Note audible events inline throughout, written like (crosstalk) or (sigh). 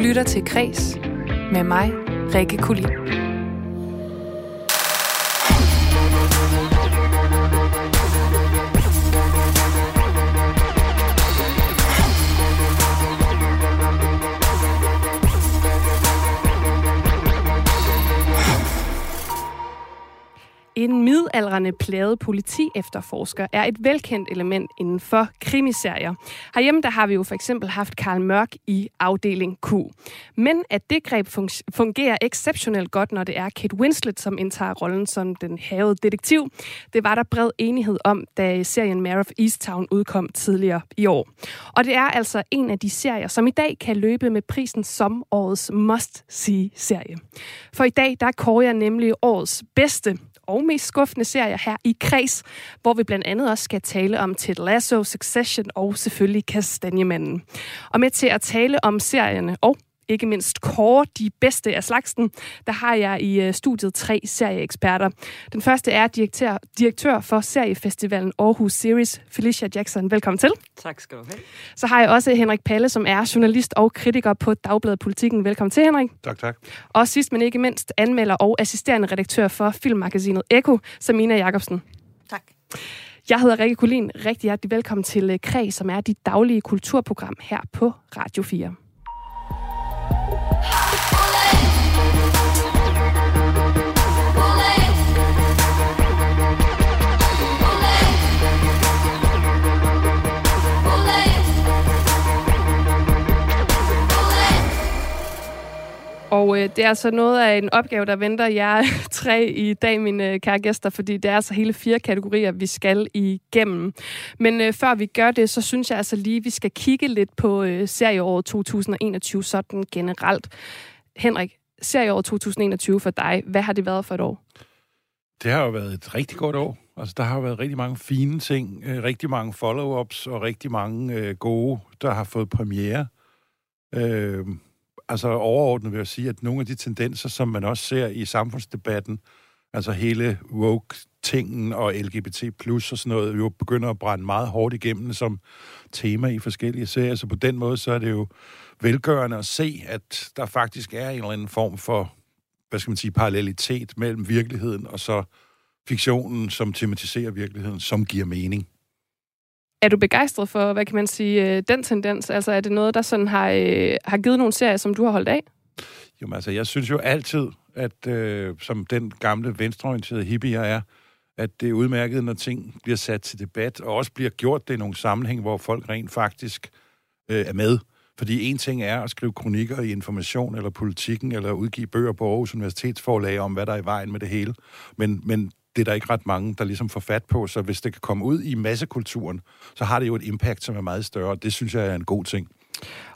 lytter til Kres med mig, Rikke Kulin. En midaldrende plade politi efterforsker er et velkendt element inden for krimiserier. Herhjemme der har vi jo for eksempel haft Karl Mørk i afdeling Q. Men at det greb fungerer exceptionelt godt, når det er Kate Winslet, som indtager rollen som den havede detektiv, det var der bred enighed om, da serien Mare of Easttown udkom tidligere i år. Og det er altså en af de serier, som i dag kan løbe med prisen som årets must-see-serie. For i dag der kårer jeg nemlig årets bedste og mest skuffende serier her i Kreds, hvor vi blandt andet også skal tale om Ted Lasso, Succession og selvfølgelig Kastanjemanden. Og med til at tale om serierne og ikke mindst kåre de bedste af slagsen, der har jeg i øh, studiet tre serieeksperter. Den første er direktør, direktør for seriefestivalen Aarhus Series, Felicia Jackson. Velkommen til. Tak skal du have. Så har jeg også Henrik Palle, som er journalist og kritiker på Dagbladet Politikken. Velkommen til, Henrik. Tak, tak. Og sidst men ikke mindst anmelder og assisterende redaktør for filmmagasinet Eko, Samina Jacobsen. Tak. Jeg hedder Rikke Kulin. Rigtig hjertelig velkommen til Kreds, øh, som er dit daglige kulturprogram her på Radio 4. Ha! Øh, det er altså noget af en opgave, der venter jer (laughs) tre i dag, mine øh, kære gæster, fordi det er altså hele fire kategorier, vi skal igennem. Men øh, før vi gør det, så synes jeg altså lige, at vi skal kigge lidt på øh, serieåret 2021 sådan generelt. Henrik, serieåret 2021 for dig, hvad har det været for et år? Det har jo været et rigtig godt år. Altså, der har jo været rigtig mange fine ting, øh, rigtig mange follow-ups og rigtig mange øh, gode, der har fået premiere. Øh, altså overordnet vil jeg sige, at nogle af de tendenser, som man også ser i samfundsdebatten, altså hele woke-tingen og LGBT plus og sådan noget, jo begynder at brænde meget hårdt igennem som tema i forskellige serier. Så på den måde, så er det jo velgørende at se, at der faktisk er en eller anden form for, hvad skal man sige, parallelitet mellem virkeligheden og så fiktionen, som tematiserer virkeligheden, som giver mening. Er du begejstret for, hvad kan man sige, øh, den tendens? Altså er det noget, der sådan har, øh, har givet nogle serier, som du har holdt af? Jo, altså jeg synes jo altid, at øh, som den gamle venstreorienterede hippie jeg er, at det er udmærket, når ting bliver sat til debat, og også bliver gjort det i nogle sammenhæng, hvor folk rent faktisk øh, er med. Fordi en ting er at skrive kronikker i information eller politikken, eller udgive bøger på Aarhus Universitetsforlag om, hvad der er i vejen med det hele. Men, men det er der ikke ret mange, der ligesom får fat på, så hvis det kan komme ud i massekulturen, så har det jo et impact, som er meget større, det synes jeg er en god ting.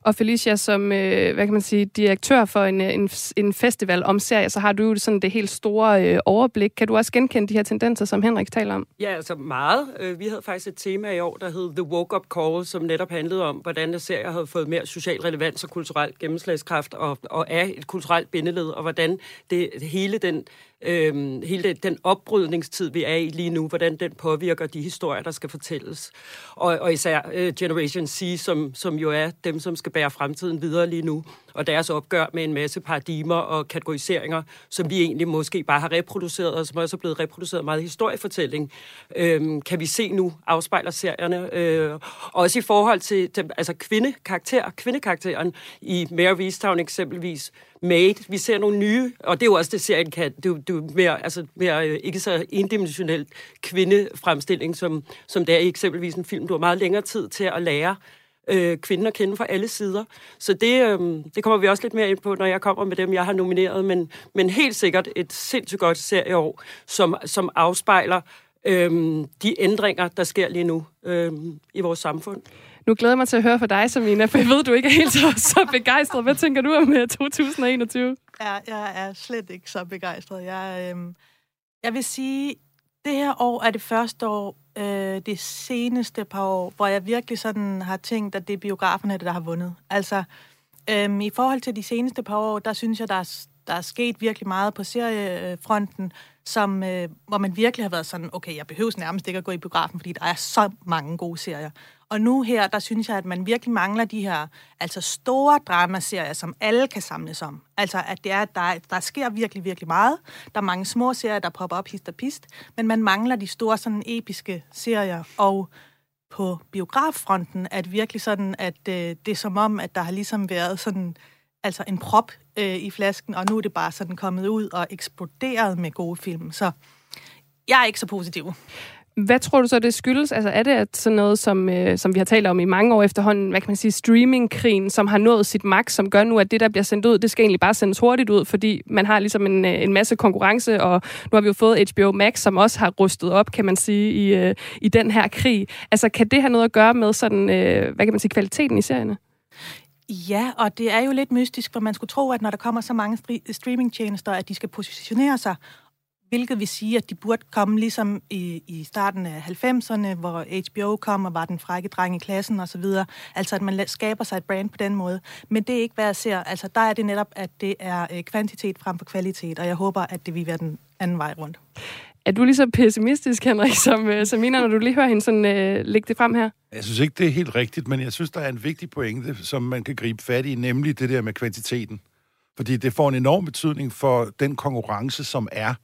Og Felicia, som øh, hvad kan man sige, direktør for en, øh, en, en festival om serier, så har du jo sådan det helt store øh, overblik. Kan du også genkende de her tendenser, som Henrik taler om? Ja, altså meget. Øh, vi havde faktisk et tema i år, der hed The Woke Up Call, som netop handlede om, hvordan serier havde fået mere social relevans og kulturel gennemslagskraft og, og er et kulturelt bindeled, og hvordan det hele den øh, hele den oprydningstid, vi er i lige nu, hvordan den påvirker de historier, der skal fortælles. Og, og især øh, Generation C, som, som jo er dem, som skal bærer fremtiden videre lige nu, og deres opgør med en masse paradigmer og kategoriseringer, som vi egentlig måske bare har reproduceret, og som også er blevet reproduceret meget historiefortælling, øh, kan vi se nu afspejler serierne. Øh, også i forhold til, til altså kvindekarakter, kvindekarakteren i Mare Vistown eksempelvis, made. Vi ser nogle nye, og det er jo også det, serien kan. Det er jo, mere, altså, mere øh, ikke så endimensionelt kvindefremstilling, som, som det er i eksempelvis en film. Du har meget længere tid til at lære øh, kvinden at kende fra alle sider. Så det, øh, det kommer vi også lidt mere ind på, når jeg kommer med dem, jeg har nomineret. Men, men helt sikkert et sindssygt godt serieår, som, som afspejler øh, de ændringer, der sker lige nu øh, i vores samfund. Nu glæder jeg mig til at høre fra dig, Samina, for jeg ved, du ikke er helt så, så begejstret. Hvad tænker du om 2021? Øh, ja, jeg er slet ikke så begejstret. Jeg, øh, jeg vil sige, det her år er det første år, øh, det seneste par år, hvor jeg virkelig sådan har tænkt, at det er biograferne, der har vundet. Altså, øhm, i forhold til de seneste par år, der synes jeg, der er, der er sket virkelig meget på seriefronten, som, øh, hvor man virkelig har været sådan, okay, jeg behøver nærmest ikke at gå i biografen, fordi der er så mange gode serier. Og nu her, der synes jeg, at man virkelig mangler de her altså store dramaserier, som alle kan samles om. Altså, at det er, at der, der sker virkelig, virkelig meget. Der er mange små serier, der popper op hist og pist, men man mangler de store sådan episke serier. Og på biograffronten er det virkelig sådan, at øh, det er som om, at der har ligesom været sådan altså en prop øh, i flasken, og nu er det bare sådan kommet ud og eksploderet med gode film. Så jeg er ikke så positiv. Hvad tror du så, det skyldes? Altså er det at sådan noget, som, øh, som vi har talt om i mange år efterhånden, hvad kan man sige, streamingkrigen, som har nået sit max, som gør nu, at det, der bliver sendt ud, det skal egentlig bare sendes hurtigt ud, fordi man har ligesom en, øh, en masse konkurrence, og nu har vi jo fået HBO Max, som også har rustet op, kan man sige, i, øh, i den her krig. Altså kan det have noget at gøre med sådan, øh, hvad kan man sige, kvaliteten i serierne? Ja, og det er jo lidt mystisk, for man skulle tro, at når der kommer så mange streamingtjenester, at de skal positionere sig hvilket vil sige, at de burde komme ligesom i, i starten af 90'erne, hvor HBO kom og var den frække dreng i klassen osv. Altså, at man skaber sig et brand på den måde. Men det er ikke, hvad jeg ser. Altså, der er det netop, at det er øh, kvantitet frem for kvalitet, og jeg håber, at det vil være den anden vej rundt. Er du lige så pessimistisk, Henrik, som, øh, som Mina, når du lige hører hende sådan, øh, lægge det frem her? Jeg synes ikke, det er helt rigtigt, men jeg synes, der er en vigtig pointe, som man kan gribe fat i, nemlig det der med kvantiteten. Fordi det får en enorm betydning for den konkurrence, som er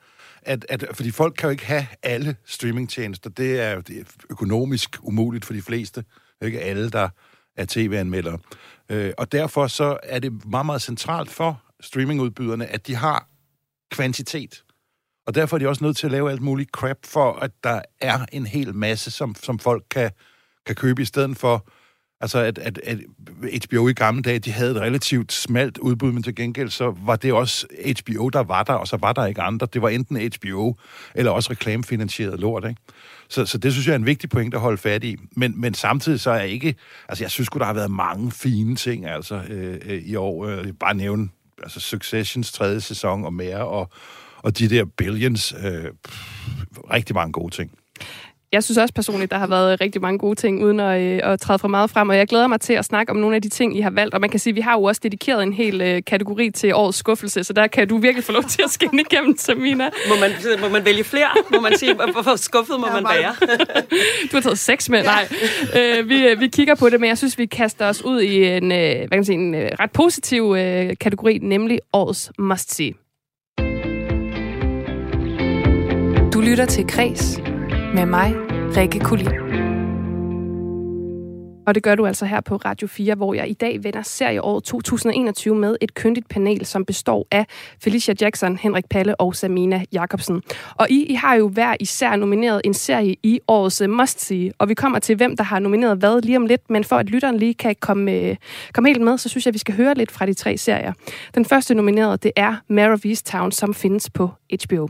at, at, fordi folk kan jo ikke have alle streamingtjenester. Det er, det er økonomisk umuligt for de fleste. Det er ikke alle, der er tv-anmeldere. Øh, og derfor så er det meget, meget centralt for streamingudbyderne, at de har kvantitet. Og derfor er de også nødt til at lave alt muligt crap for, at der er en hel masse, som, som folk kan, kan købe, i stedet for Altså, at, at, at HBO i gamle dage, de havde et relativt smalt udbud, men til gengæld så var det også HBO, der var der, og så var der ikke andre. Det var enten HBO, eller også reklamefinansieret lort, ikke? Så, så det synes jeg er en vigtig point at holde fat i. Men, men samtidig så er jeg ikke... Altså, jeg synes der har været mange fine ting, altså, øh, øh, i år. Øh, bare nævne altså Successions tredje sæson og mere, og, og de der Billions. Øh, pff, rigtig mange gode ting jeg synes også personligt, der har været rigtig mange gode ting, uden at, øh, at træde for meget frem, og jeg glæder mig til at snakke om nogle af de ting, I har valgt. Og man kan sige, at vi har jo også dedikeret en hel øh, kategori til årets skuffelse, så der kan du virkelig få lov til at skinne igennem, Samina. Må man, må man vælge flere? Må man sige, hvorfor skuffet må man være? (laughs) du har taget seks med, nej. øh, vi, øh, vi kigger på det, men jeg synes, vi kaster os ud i en, øh, hvad kan man sige, en øh, ret positiv øh, kategori, nemlig årets must-see. Du lytter til Græs med mig, Rikke Kulin. Og det gør du altså her på Radio 4, hvor jeg i dag vender serieåret 2021 med et kyndigt panel, som består af Felicia Jackson, Henrik Palle og Samina Jakobsen. Og I, I har jo hver især nomineret en serie i årets øh, Must See, og vi kommer til, hvem der har nomineret hvad lige om lidt, men for at lytteren lige kan komme, øh, komme helt med, så synes jeg, at vi skal høre lidt fra de tre serier. Den første nomineret, det er Mare of Easttown, som findes på HBO.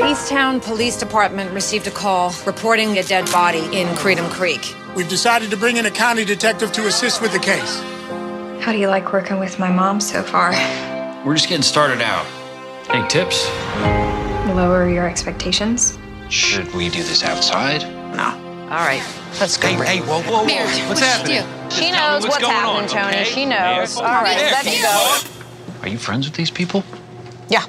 The Easttown Police Department received a call reporting a dead body in Freedom Creek. We've decided to bring in a county detective to assist with the case. How do you like working with my mom so far? We're just getting started out. Any tips? Lower your expectations. Should we do this outside? No. All right, let's go. Hey, hey, whoa, whoa, whoa. What's happening? She knows what's, what's going happening, on, Tony. okay? She knows. Hey, All right, there, let's go. Are you friends with these people? Yeah.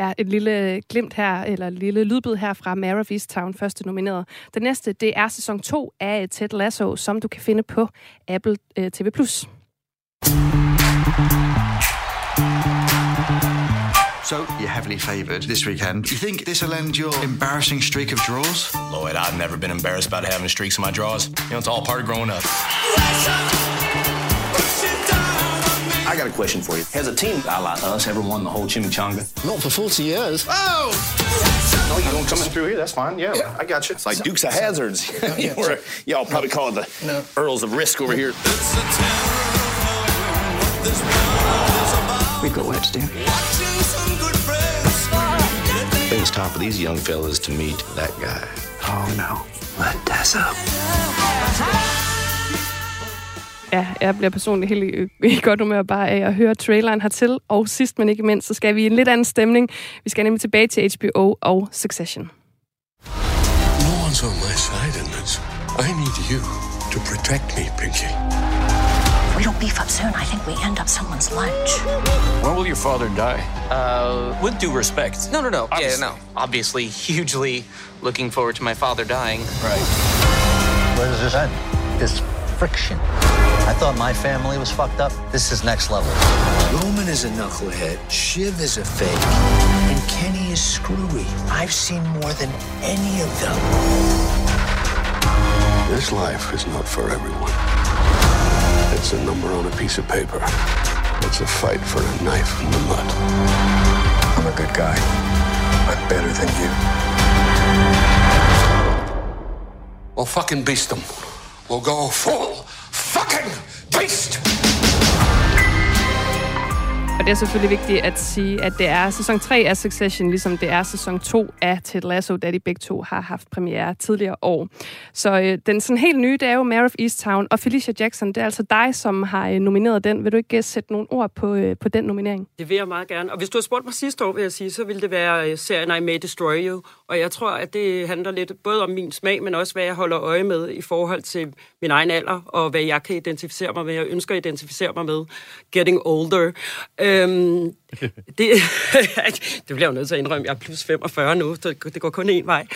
Er et lille glimt her, eller et lille lydbid her fra Mare of Easttown, første nomineret. Den næste, det er sæson 2 af Ted Lasso, som du kan finde på Apple øh, TV+. So, you're heavily favoured this weekend. You think this will end your embarrassing streak of draws? Lloyd, I've never been embarrassed about having streaks in my draws. You know, it's all part of growing up. I got a question for you. Has a team a la us ever won the whole chimichanga? Not for 40 years. Oh! No, you don't come in through here. That's fine. Yeah, yeah. I got you. It's like Dukes of Hazards. (laughs) yeah, (laughs) Or, y'all probably call it the No. Earls of Risk over here. We've got work to do. I think it's time for these young fellas to meet that guy. Oh no. Let Tess up. Ja, jeg bliver personligt helt i, i godt humør bare af at høre traileren hertil. Og sidst men ikke mindst, så skal vi i en lidt anden stemning. Vi skal nemlig tilbage til HBO og Succession. No one's on my side in this. I need you to protect me, Pinky. we don't beef up soon, I think we end up someone's lunch. When will your father die? Uh, With due respect. no, no, no. Obviously. Yeah, no. Obviously, (laughs) hugely looking forward to my father dying. Right. Where does this end? This friction. I thought my family was fucked up. This is next level. Roman is a knucklehead, Shiv is a fake, and Kenny is screwy. I've seen more than any of them. This life is not for everyone. It's a number on a piece of paper. It's a fight for a knife in the mud. I'm a good guy. I'm better than you. We'll fucking beast them. We'll go full fucking waste. Og det er selvfølgelig vigtigt at sige, at det er sæson 3 af Succession, ligesom det er sæson 2 af Ted Lasso, da de begge to har haft premiere tidligere år. Så øh, den sådan helt nye, det er jo Mare of Easttown, og Felicia Jackson, det er altså dig, som har øh, nomineret den. Vil du ikke øh, sætte nogle ord på, øh, på den nominering? Det vil jeg meget gerne. Og hvis du har spurgt mig sidste år, vil jeg sige, så ville det være øh, serien I May Destroy You. Og jeg tror, at det handler lidt både om min smag, men også hvad jeg holder øje med i forhold til min egen alder, og hvad jeg kan identificere mig med, jeg ønsker at identificere mig med. Getting older. Øhm, det, (laughs) det bliver jo nødt til at indrømme, jeg er plus 45 nu, så det går kun én vej.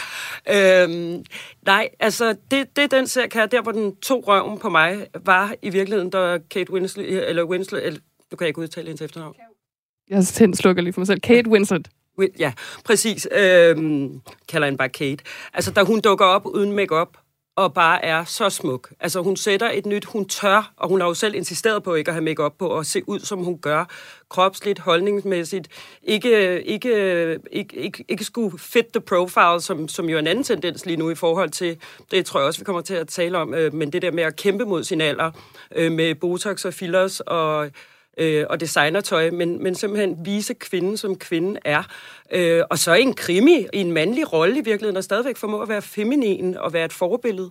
Øhm, nej, altså, det, det den ser kan der hvor den tog røven på mig, var i virkeligheden, da Kate Winslet, eller Winslet, eller, du kan ikke udtale hendes efternavn. Jeg tændt slukker lige for mig selv. Kate Winslet. Win- Ja, præcis. Øhm, kalder hende bare Kate. Altså, da hun dukker op uden makeup og bare er så smuk. Altså, hun sætter et nyt, hun tør, og hun har jo selv insisteret på ikke at have makeup på, og se ud, som hun gør. Kropsligt, holdningsmæssigt. Ikke, ikke, ikke, ikke, ikke skulle fit the profile, som, som jo er en anden tendens lige nu i forhold til, det tror jeg også, vi kommer til at tale om, øh, men det der med at kæmpe mod sin alder, øh, med botox og fillers og øh, og designertøj, men, men simpelthen vise kvinden, som kvinden er. Øh, og så en krimi, i en mandlig rolle i virkeligheden, og stadigvæk formå at være feminin og være et forbillede.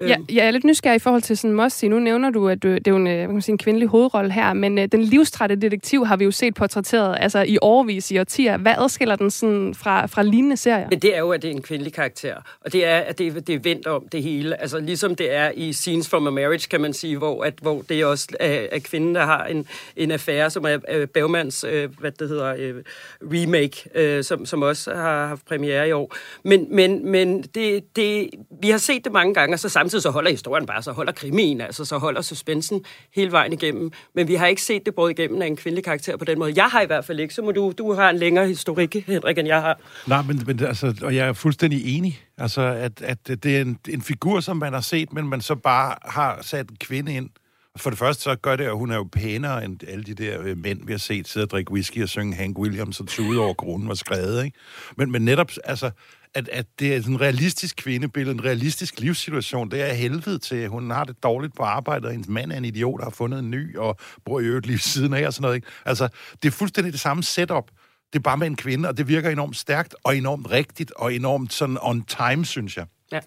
Ja, jeg er lidt nysgerrig i forhold til sådan Mossy. Nu nævner du, at du, det er jo en, øh, kan man sige, en kvindelig hovedrolle her, men øh, den livstrætte detektiv har vi jo set portrætteret altså i overvis i årtier. Hvad adskiller den sådan fra, fra lignende serier? Men det er jo, at det er en kvindelig karakter. Og det er, at det, det er vendt om det hele. Altså ligesom det er i Scenes from a Marriage, kan man sige, hvor, at, hvor det er også er, er kvinden, der har en, en affære, som er øh, Bergmans, øh, hvad det hedder, øh, remake, øh, som, som også har haft premiere i år. Men, men, men det, det, vi har set det mange gange, og så samtidig så holder historien bare, så holder krimien, altså så holder suspensen hele vejen igennem. Men vi har ikke set det både igennem af en kvindelig karakter på den måde. Jeg har i hvert fald ikke, så må du, du har en længere historik, Henrik, end jeg har. Nej, men, men altså, og jeg er fuldstændig enig. Altså, at, at det er en, en figur, som man har set, men man så bare har sat en kvinde ind. For det første, så gør det, at hun er jo pænere end alle de der øh, mænd, vi har set sidde og drikke whisky og synge Hank Williams og tude over kronen var skrevet, ikke? Men, men netop, altså, at, at det er sådan en realistisk kvindebillede, en realistisk livssituation, det er helvede til. Hun har det dårligt på arbejde, og hendes mand er en idiot, der har fundet en ny, og bor i øvrigt lige siden af, og sådan noget, ikke? Altså, det er fuldstændig det samme setup. Det er bare med en kvinde, og det virker enormt stærkt, og enormt rigtigt, og enormt sådan on time, synes jeg. Ja.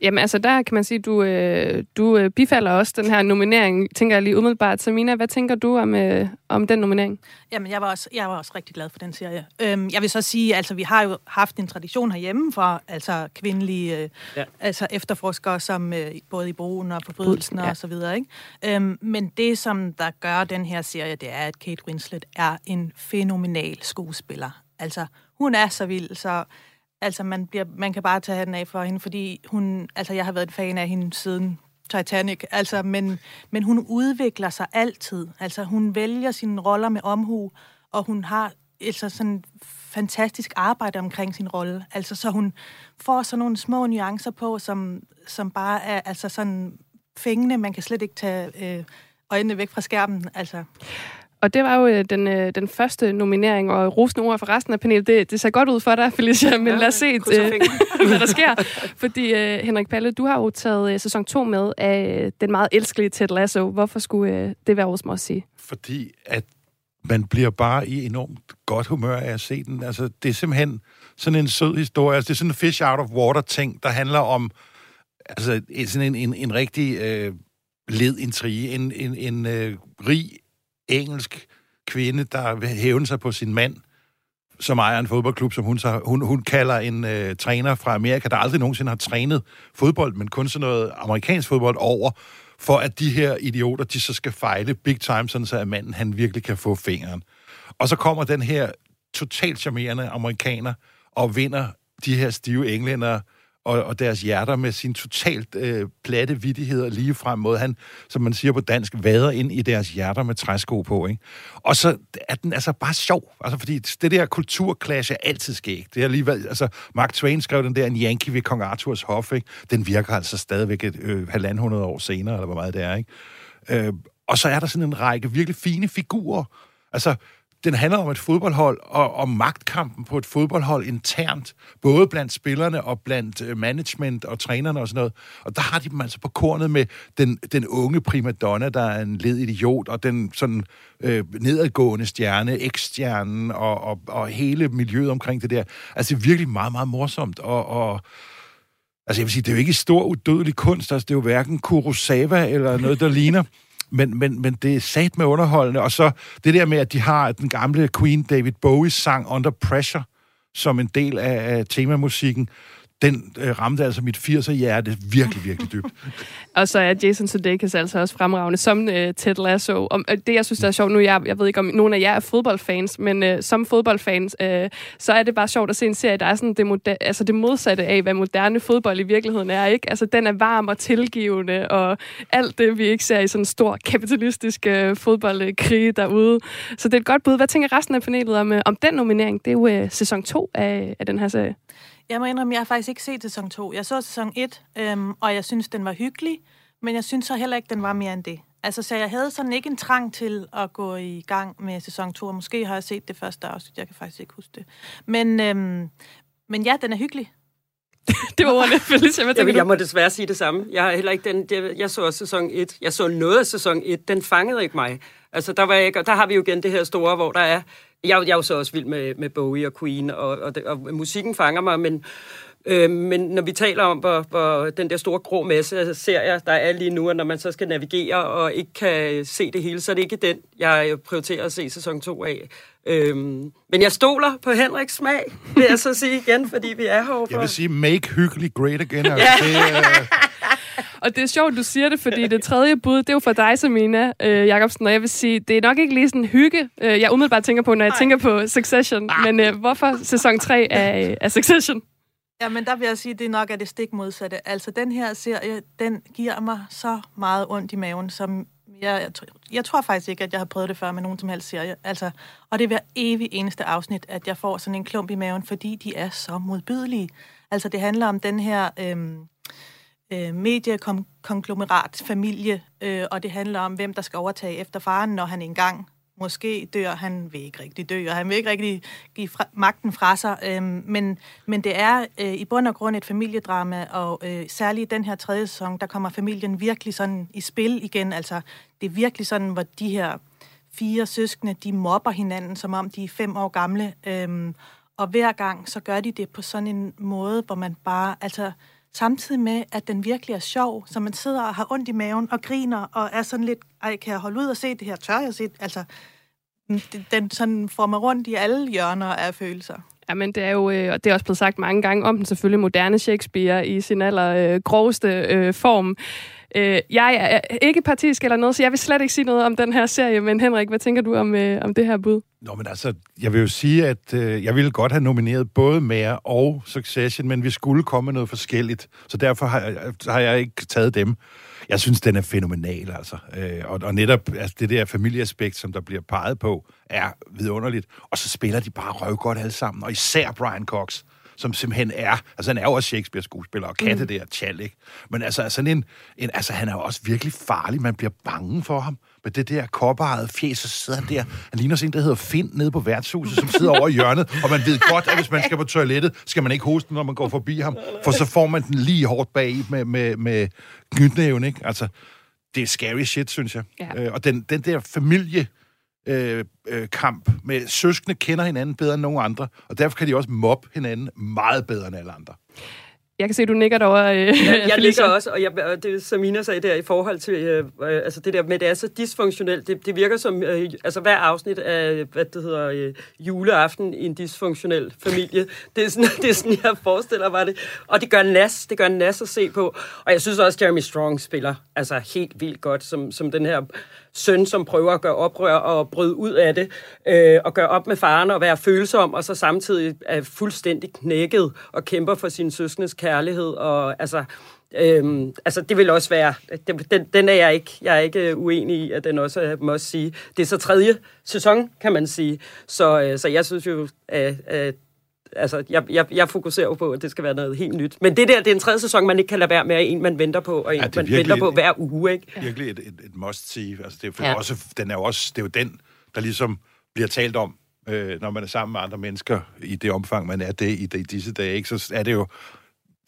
Jamen altså, der kan man sige, du, øh, du øh, bifalder også den her nominering, tænker jeg lige umiddelbart. Samina, hvad tænker du om, øh, om den nominering? Jamen, jeg var, også, jeg var også rigtig glad for den serie. Øhm, jeg vil så sige, altså, vi har jo haft en tradition herhjemme for altså, kvindelige øh, Ja. altså, efterforskere, som øh, både i brugen og forbrydelsen Ja. ja. og så videre. Ikke? Øhm, men det, som der gør den her serie, det er, at Kate Winslet er en fænomenal skuespiller. Altså, hun er så vild, så altså, man, bliver, man kan bare tage hatten af for hende, fordi hun, altså, jeg har været en fan af hende siden Titanic, altså, men, men hun udvikler sig altid. Altså, hun vælger sine roller med omhu, og hun har altså sådan fantastisk arbejde omkring sin rolle. Altså, så hun får sådan nogle små nuancer på, som, som bare er altså sådan fængende. Man kan slet ikke tage øh, øjnene væk fra skærmen. Altså. Og det var jo øh, den, øh, den første nominering, og rosende ord for resten af panelet. Det, det ser godt ud for dig, Felicia, men Ja, lad os se, øh, (laughs) hvad der sker. Fordi, Henrik Palle, du har jo taget sæson 2 med af den meget elskelige Ted Lasso. Hvorfor skulle det være vores at sige? fordi at man bliver bare i enormt godt humør af at se den. Altså, det er simpelthen sådan en sød historie. Altså, det er sådan en fish out of water ting, der handler om altså, en- sådan en, en, en rigtig øh, led intrige. En, en, en øh, rig engelsk kvinde, der vil hævne sig på sin mand, som ejer en fodboldklub, som hun, så, hun, hun kalder en øh, træner fra Amerika, der aldrig nogensinde har trænet fodbold, men kun sådan noget amerikansk fodbold over, for at de her idioter, de så skal fejle big time, sådan så at manden, han virkelig kan få fingeren. Og så kommer den her totalt charmerende amerikaner og vinder de her stive englænder og, og deres hjerter med sin totalt øh, platte vittigheder lige frem mod han, som man siger på dansk, vader ind i deres hjerter med træsko på. Ikke? Og så er den altså bare sjov, altså fordi det der kulturklasse er altid skægt. Det er alligevel, altså Mark Twain skrev den der en Yankee ved Kong Arthurs hof, ikke? den virker altså stadigvæk et øh, halvandet hundrede år senere, eller hvor meget det er. Ikke? Øh, og så er der sådan en række virkelig fine figurer. Altså, den handler om et fodboldhold og om magtkampen på et fodboldhold internt, både blandt spillerne og blandt øh, management og trænerne og sådan noget. Og der har de dem altså på kornet med den, den unge primadonna, der er en led idiot, og den sådan øh, nedadgående stjerne, ekstjernen og, og, og hele miljøet omkring det der. Altså det er virkelig meget, meget morsomt. Og, og altså jeg vil sige, det er jo ikke stor udødelig kunst, altså det er jo hverken Kurosawa eller noget, der ligner men, men, men det er sat med underholdende. Og så det der med, at de har den gamle Queen David Bowie sang Under Pressure som en del af, af temamusikken, den øh, ramte altså mit 80'er-hjerte virkelig, virkelig dybt. (laughs) og så er Jason Sudeikis altså også fremragende som øh, Ted Lasso. Og, øh, det, jeg synes, der er sjovt nu, jeg, jeg ved ikke, om nogen af jer er fodboldfans, men øh, som fodboldfans, øh, så er det bare sjovt at se en serie, der er sådan det, moder- altså det modsatte af, hvad moderne fodbold i virkeligheden er. ikke? Altså, den er varm og tilgivende, og alt det, vi ikke ser i sådan en stor kapitalistisk øh, fodboldkrig derude. Så det er et godt bud. Hvad tænker resten af panelet om, øh, om den nominering? Det er jo øh, sæson 2 af, af den her serie. Jeg må indrømme, jeg har faktisk ikke set sæson 2. Jeg så sæson 1, øhm, og jeg synes, den var hyggelig, men jeg synes så heller ikke, den var mere end det. Altså, så jeg havde sådan ikke en trang til at gå i gang med sæson 2, og måske har jeg set det første afsnit, jeg kan faktisk ikke huske det. Men, øhm, men ja, den er hyggelig. (laughs) det var ordene, (laughs) Felicia. Hvad jeg, jeg må desværre sige det samme. Jeg har heller ikke den, det, jeg så også sæson 1. Jeg så noget af sæson 1. Den fangede ikke mig. Altså, der, var ikke, der har vi jo igen det her store, hvor der er jeg, jeg er jo så også vild med, med Bowie og Queen, og, og, og, og musikken fanger mig, men, øh, men når vi taler om, hvor, hvor den der store grå masse af serier, der er lige nu, og når man så skal navigere og ikke kan se det hele, så er det ikke den, jeg prioriterer at se sæson 2 af. Øhm, men jeg stoler på Henriks smag, vil jeg så sige igen, fordi vi er herovre. Jeg vil sige, make hyggelig great again. Altså. ja. det, uh... Og det er sjovt, du siger det, fordi det tredje bud, det er jo for dig, Samina øh, Jacobsen, og jeg vil sige, det er nok ikke lige sådan hygge, øh, jeg umiddelbart tænker på, når jeg Ej. tænker på Succession. Ah. Men øh, hvorfor sæson 3 af, af Succession? Ja, men der vil jeg sige, at det nok er det stik modsatte. Altså, den her serie, den giver mig så meget ondt i maven, som jeg, jeg, jeg tror faktisk ikke, at jeg har prøvet det før med nogen som helst serie. Altså, og det er hver evig eneste afsnit, at jeg får sådan en klump i maven, fordi de er så modbydelige. Altså, det handler om den her... Øh, øh, mediekonglomerat familie, øh, og det handler om, hvem der skal overtage efter faren, når han engang måske dør. Han vil ikke rigtig dø, og han vil ikke rigtig give fra, magten fra sig. Øh, men, men det er øh, i bund og grund et familiedrama, og øh, særligt i den her tredje sæson, der kommer familien virkelig sådan i spil igen. Altså, det er virkelig sådan, hvor de her fire søskende, de mobber hinanden, som om de er fem år gamle. Øh, og hver gang, så gør de det på sådan en måde, hvor man bare... altså samtidig med, at den virkelig er sjov, så man sidder og har ondt i maven og griner og er sådan lidt, ej, kan jeg holde ud og se det her? Tør jeg se Altså, den sådan får mig rundt i alle hjørner af følelser. Ja, men det er jo, øh, og det er også blevet sagt mange gange om den selvfølgelig moderne Shakespeare i sin aller øh, groveste øh, form. Øh, jeg er ikke partisk eller noget, så jeg vil slet ikke sige noget om den her serie, men Henrik, hvad tænker du om, øh, om det her bud? Nå, men altså, jeg vil jo sige, at øh, jeg ville godt have nomineret både Mare og Succession, men vi skulle komme med noget forskelligt, så derfor har jeg, har jeg ikke taget dem. Jeg synes, den er fænomenal, altså. Øh, og, og netop altså, det der familieaspekt, som der bliver peget på, er vidunderligt. Og så spiller de bare røvgodt alle sammen, og især Brian Cox som simpelthen er, altså han er jo også Shakespeare-skuespiller, og kan mm. det der tjal, ikke? Men altså, sådan en, en, altså han er jo også virkelig farlig, man bliver bange for ham med det der kopperede fjes, så sidder han der. Han ligner sådan en, der hedder Finn nede på værtshuset, som sidder over i hjørnet, og man ved godt, at hvis man skal på toilettet, skal man ikke hoste, når man går forbi ham, for så får man den lige hårdt bag med, med, med knytnæven, ikke? Altså, det er scary shit, synes jeg. Ja. Øh, og den, den der familie, øh, øh, kamp med søskende kender hinanden bedre end nogen andre, og derfor kan de også mobbe hinanden meget bedre end alle andre. Jeg kan se, du nikker derovre. Øh, jeg, jeg ligger også, og, jeg, og det Samina sagde der i forhold til, øh, øh, altså det der med, det er så dysfunktionelt. Det, det virker som, øh, altså hver afsnit af, hvad det hedder, øh, juleaften i en dysfunktionel familie. (laughs) Det er, sådan, det er sådan, jeg forestiller mig det. Og det gør nas, det gør nas at se på. Og jeg synes også, Jeremy Strong spiller altså helt vildt godt, som, som den her søn, som prøver at gøre oprør og bryde ud af det, øh, og gøre op med faren og være følsom, og så samtidig er fuldstændig knækket og kæmper for sin søskendes kærlighed. Og altså, Øhm, altså, det vil også være... Den, den er jeg ikke, jeg er ikke øh, uenig i, at den også er, må også sige. Det er så tredje sæson, kan man sige. Så, øh, så jeg synes jo, at, at altså, jeg, jeg, jeg fokuserer jo på, at det skal være noget helt nyt. Men det der, det er en tredje sæson, man ikke kan lade være med, at en man venter på, og en Ja, ja, man virkelig venter på hver uge, ikke? Virkelig et, et, et must-see. Altså, det er for Ja. ja. også, den er jo også, det er jo den, der ligesom bliver talt om, øh, når man er sammen med andre mennesker, i det omfang, man er det i, de, i disse dage, ikke? så er det jo,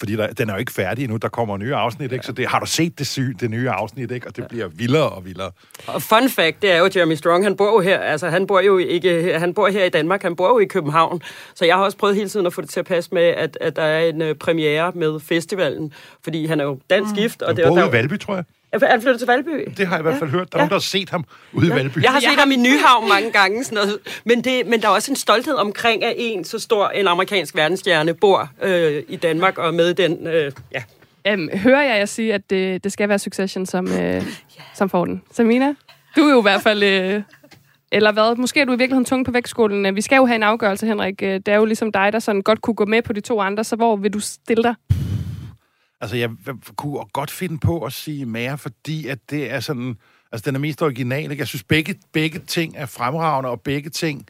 fordi der, den er jo ikke færdig endnu, der kommer nye afsnit, ikke? så det, har du set det, syge, det nye afsnit, ikke? og det bliver vildere og vildere. Og fun fact, det er jo, Jeremy Strong, han bor jo her, altså han bor jo ikke, han bor her i Danmark, han bor jo i København. Så jeg har også prøvet hele tiden at få det til at passe med, at, at der er en uh, premiere med festivalen, fordi han er jo dansk gift. Og Han det, bor der, i Valby, tror jeg. Er han flyttet til Valby? Det har jeg i hvert fald hørt. Der er nogen, der har set ham ude i Valby. Jeg har set ham i Nyhavn mange gange. Sådan noget. Men, det, men der er også en stolthed omkring, at en så stor en amerikansk verdensstjerne bor øh, i Danmark og med den... Øh, ja. Øhm, hører jeg jer sige, at det, det skal være Succession, som, øh, som får den? Samina? Du er jo i hvert fald... Øh, eller hvad? Måske er du i virkeligheden tung på vægtskålen. Vi skal jo have en afgørelse, Henrik. Øh, Det er jo ligesom dig, der sådan godt kunne gå med på de to andre, så hvor vil du stille dig? Altså, jeg kunne godt finde på at sige mere, fordi at det er sådan... Altså, den er mest original, ikke? Jeg synes, begge, begge ting er fremragende, og begge ting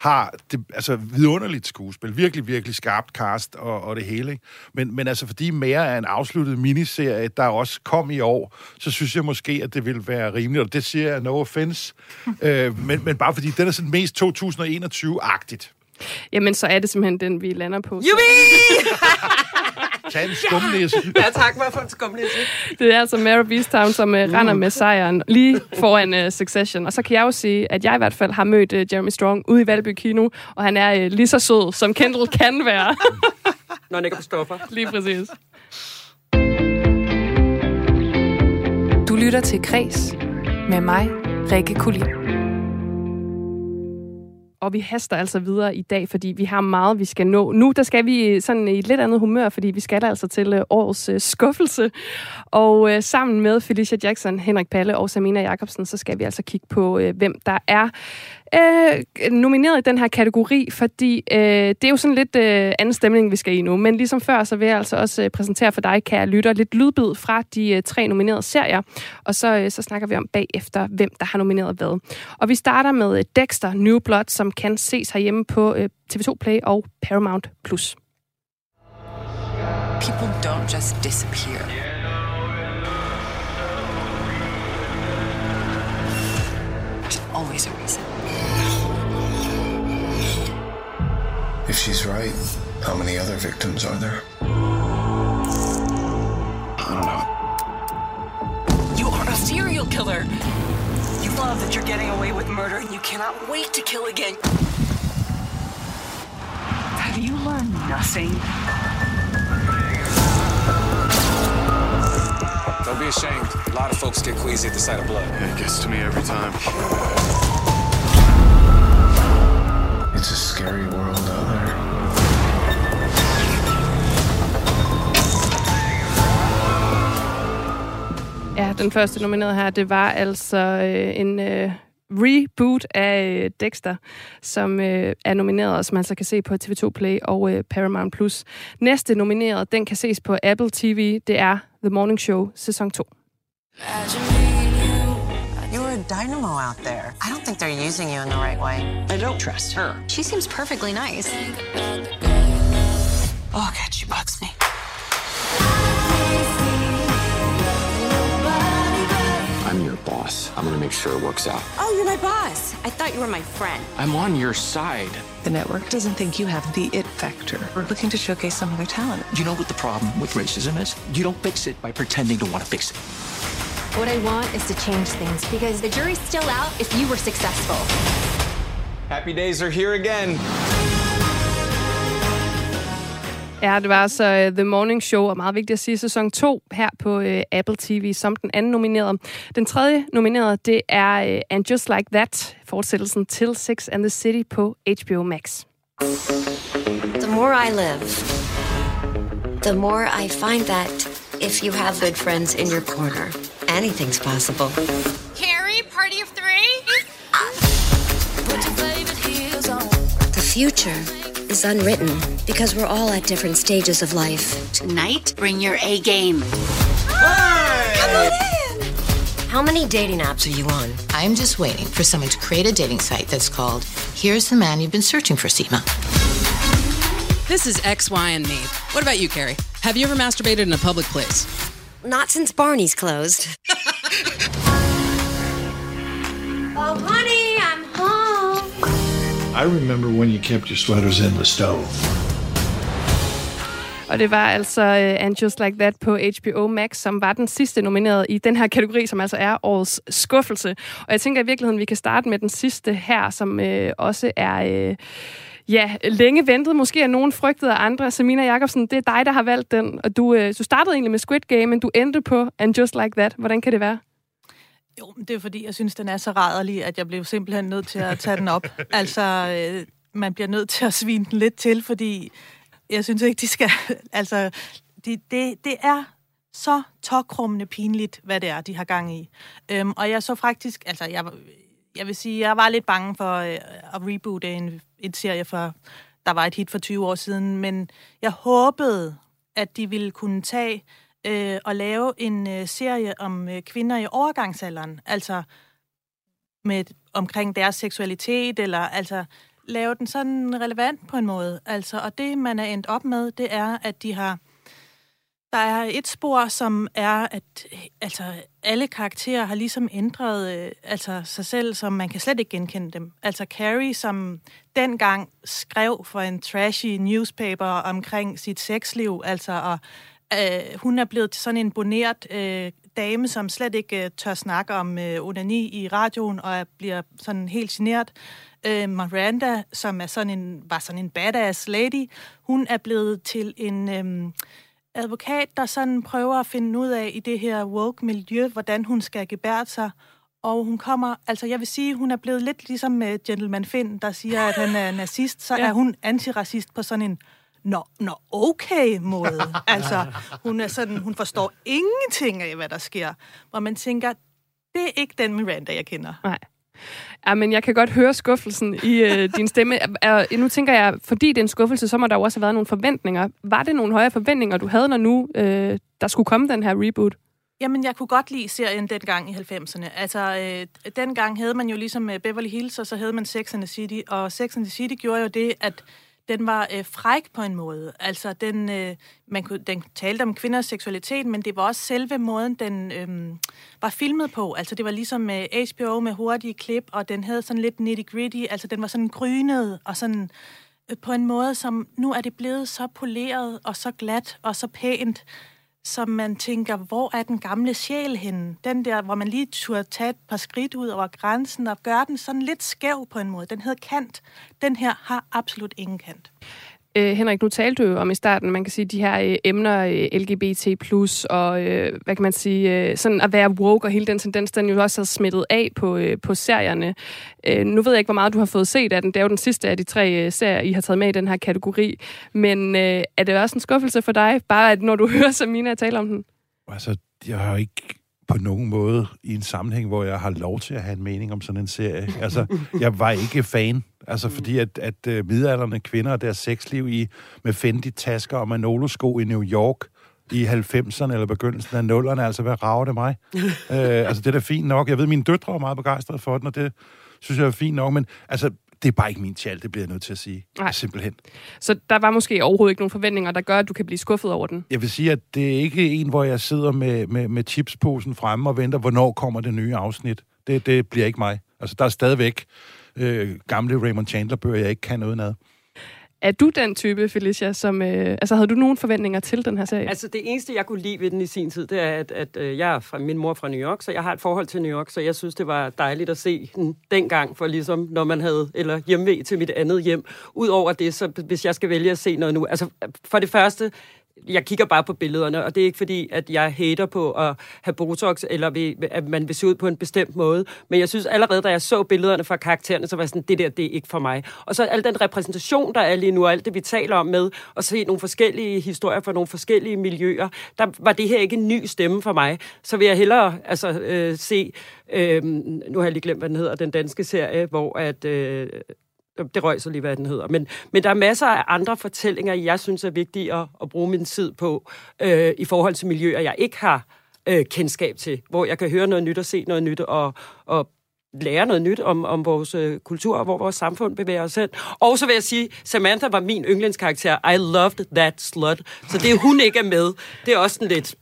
har det, altså, vidunderligt skuespil. Virkelig, virkelig skarpt cast og, og det hele, ikke? Men, men altså, fordi mere er en afsluttet miniserie, der også kom i år, så synes jeg måske, at det vil være rimeligt, og det siger jeg no offense, (laughs) øh, men, men bare fordi den er sådan mest 2021-agtigt. Jamen, så er det simpelthen den, vi lander på. Jubi! (laughs) Tag en skumnæse. Ja, tak mig for en skumnæse. Det er altså Mara Beastown, som uh, render med sejren lige foran uh, Succession. Og så kan jeg jo sige, at jeg i hvert fald har mødt uh, Jeremy Strong ude i Valby Kino, og han er uh, lige så sød, som Kendall kan være. Når han ikke er på stoffer. lige præcis. Du lytter til Græs med mig, Rikke Kulin. Og vi haster altså videre i dag, fordi vi har meget, vi skal nå. Nu der skal vi sådan i et lidt andet humør, fordi vi skal altså til øh, årets øh, skuffelse. Og øh, sammen med Felicia Jackson, Henrik Palle og Samina Jacobsen, så skal vi altså kigge på, øh, hvem der er øh, nomineret i den her kategori, fordi øh, det er jo sådan lidt øh, anden stemning, vi skal i nu. Men ligesom før, så vil jeg altså også øh, præsentere for dig, kære lytter, lidt lydbid fra de øh, tre nominerede serier. Og så, øh, så snakker vi om bagefter, hvem der har nomineret hvad. Og vi starter med øh, Dexter New Blood, som kan ses herhjemme på øh, TV2 Play og Paramount+. Plus. People don't just disappear. There's always a reason. She's right, how many other victims are there? I don't know. You are a serial killer. You love that you're getting away with murder and you cannot wait to kill again. Have you learned nothing? Don't be ashamed. A lot of folks get queasy at the sight of blood. It gets to me every time. It's a scary world out there. Ja, den første nominerede her, det var altså øh, en øh, reboot af øh, Dexter, som øh, er nomineret, og som man så kan se på TV2 Play og øh, Paramount+. Plus. Næste nomineret, den kan ses på Apple TV, det er The Morning Show, sæson 2. You were a dynamo out there. I don't think they're using you in the right way. I don't trust her. She seems perfectly nice. Oh, God, she bugs me. Boss. I'm gonna make sure it works out. Oh, you're my boss. I thought you were my friend. I'm on your side. The network doesn't think you have the it factor. We're looking to showcase some of their talent. You know what the problem with racism is? You don't fix it by pretending to want to fix it. What I want is to change things because the jury's still out if you were successful. Happy days are here again. Ja, det var altså uh, The Morning Show, og meget vigtigt at sige, sæson 2 her på uh, Apple TV som den anden nominerede. Den tredje nominerede, det er uh, And Just Like That, fortsættelsen til Sex and the City på HBO Max. The more I live, the more I find that if you have good friends in your corner, anything's possible. Carrie, party of three? The future is unwritten because we're all at different stages of life. Tonight, bring your A game. Come on in! How many dating apps are you on? I'm just waiting for someone to create a dating site that's called Here's the Man You've Been Searching for, Seema. This is X, Y, and me. What about you, Carrie? Have you ever masturbated in a public place? Not since Barney's closed. (laughs) I remember when you kept your sweaters in the stove. Og det var altså uh, And Just Like That på HBO Max, som var den sidste nomineret i den her kategori, som altså er årets skuffelse. Og jeg tænker i virkeligheden, vi kan starte med den sidste her, som uh, også er... Uh, Ja, længe ventet. Måske er nogen frygtet af andre. Samina Jacobsen, det Game, men det? Jo, er fordi, jeg synes, den er så rædderlig, at jeg blev simpelthen nødt til at tage den op. (laughs) altså, øh, man bliver nødt til at svine den lidt til, fordi jeg synes ikke, de skal... (laughs) altså, de, det, det er så tokrummende pinligt, hvad det er, de har gang i. Øhm, og jeg så faktisk... Altså, jeg, jeg vil sige, jeg var lidt bange for øh, at reboote en, en serie, for der var et hit for 20 år siden, men jeg håbede, at de ville kunne tage øh, og lave en øh, serie om øh, kvinder i overgangsalderen, altså med omkring deres seksualitet, eller altså lave den sådan relevant på en måde. Altså, og det, man er endt op med, det er, at de har der er et spor, som er, at altså, alle karakterer har ligesom ændret øh, altså, sig selv, som man kan slet ikke genkende dem. Altså Carrie, som dengang skrev for en trashy newspaper omkring sit sexliv, altså, og øh, hun er blevet sådan en boneret øh, dame, som slet ikke øh, tør snakke om øh, onani i radioen, og er, bliver sådan helt generet. Øh, Miranda, som er sådan en, var sådan en badass lady, hun er blevet til en... Øh, advokat, der sådan prøver at finde ud af i det her woke-miljø, hvordan hun skal gebære sig. Og hun kommer, altså jeg vil sige, hun er blevet lidt ligesom med Gentleman Finn, der siger, at han er (laughs) nazist, så ja. er hun antiracist på sådan en nå, nå okay måde. altså, hun er sådan, hun forstår ingenting af, hvad der sker. Hvor man tænker, det er ikke den Miranda, jeg kender. Nej. Ja, men jeg kan godt høre skuffelsen i øh, (laughs) din stemme. Er, nu tænker jeg, fordi det er en skuffelse, så må der jo også have været nogle forventninger. Var det nogle højere forventninger, du havde, når nu øh, der skulle komme den her reboot? Jamen, jeg kunne godt lide serien dengang i 90'erne. Altså, øh, dengang havde man jo ligesom øh, Beverly Hills, og så havde man Sex and the City, og Sex and the City gjorde jo det, at den var øh, fræk på en måde. Altså, den, øh, man kunne, den talte om kvinders seksualitet, men det var også selve måden, den øh, var filmet på. Altså, det var ligesom med øh, HBO med hurtige klip, og den havde sådan lidt nitty-gritty. Altså, den var sådan grynet og sådan øh, på en måde, som nu er det blevet så poleret og så glat og så pænt, som man tænker, hvor er den gamle sjæl henne? Den der, hvor man lige turde tage et par skridt ud over grænsen og gøre den sådan lidt skæv på en måde. Den hedder kant. Den her har absolut ingen kant. Øh, Henrik, nu talte du jo om i starten, man kan sige, de her øh, emner, øh, LGBT+, og øh, hvad kan man sige, øh, sådan at være woke og hele den tendens, den jo også har smittet af på, øh, på serierne. Øh, nu ved jeg ikke, hvor meget du har fået set af den. Det er jo den sidste af de tre øh, serier, I har taget med i den her kategori. Men øh, er det også en skuffelse for dig, bare at når du (laughs) hører Samina tale om den? Altså, jeg har ikke på nogen måde i en sammenhæng, hvor jeg har lov til at have en mening om sådan en serie. Altså, jeg var ikke fan. Altså, fordi at, at uh, midalderne kvinder og deres sexliv i med Fendi-tasker og Manolo-sko i New York i 90'erne eller begyndelsen af 0'erne, altså, hvad rager det mig? uh, (laughs) altså, det er da fint nok. Jeg ved, mine døtre er meget begejstrede for den, og det synes jeg er fint nok, men altså, det er bare ikke min tjal, det bliver jeg nødt til at sige. Nej. Simpelthen. Så der var måske overhovedet ikke nogen forventninger, der gør, at du kan blive skuffet over den? Jeg vil sige, at det er ikke en, hvor jeg sidder med, med, med chipsposen fremme og venter, hvornår kommer det nye afsnit. Det, det bliver ikke mig. Altså, der er stadigvæk øh, gamle Raymond Chandler-bøger, jeg ikke kan noget af. Er du den type, Felicia, som... Øh, altså, havde du nogen forventninger til den her serie? Altså, det eneste, jeg kunne lide ved den i sin tid, det er, at, at øh, jeg er fra min mor fra New York, så jeg har et forhold til New York, så jeg synes, det var dejligt at se den dengang, for ligesom, når man havde, eller hjemve til mit andet hjem. Udover det, så hvis jeg skal vælge at se noget nu, altså, øh, for det første, jeg kigger bare på billederne, og det er ikke fordi, at jeg hater på at have Botox, eller vil, at man vil se ud på en bestemt måde. Men jeg synes allerede, da jeg så billederne fra karaktererne, så var jeg sådan, det der, det er ikke for mig. Og så al den repræsentation, der er lige nu, og alt det, vi taler om med, at se nogle forskellige historier fra nogle forskellige miljøer, der var det her ikke en ny stemme for mig. Så vil jeg hellere altså, øh, se, øh, nu har jeg lige glemt, hvad den hedder, den danske serie, hvor at... Øh, det røg så lige, hvad den hedder. Men, men der er masser af andre fortællinger, jeg synes er vigtige at, at bruge min tid på, øh, i forhold til miljøer, jeg ikke har øh, kendskab til, hvor jeg kan høre noget nyt og se noget nyt og, og lære noget nyt om, om vores øh, kultur og hvor vores samfund bevæger os hen. Og så vil jeg sige, Samantha var min yndlingskarakter. I loved that slut. Så det, hun ikke er med, det er også sådan lidt...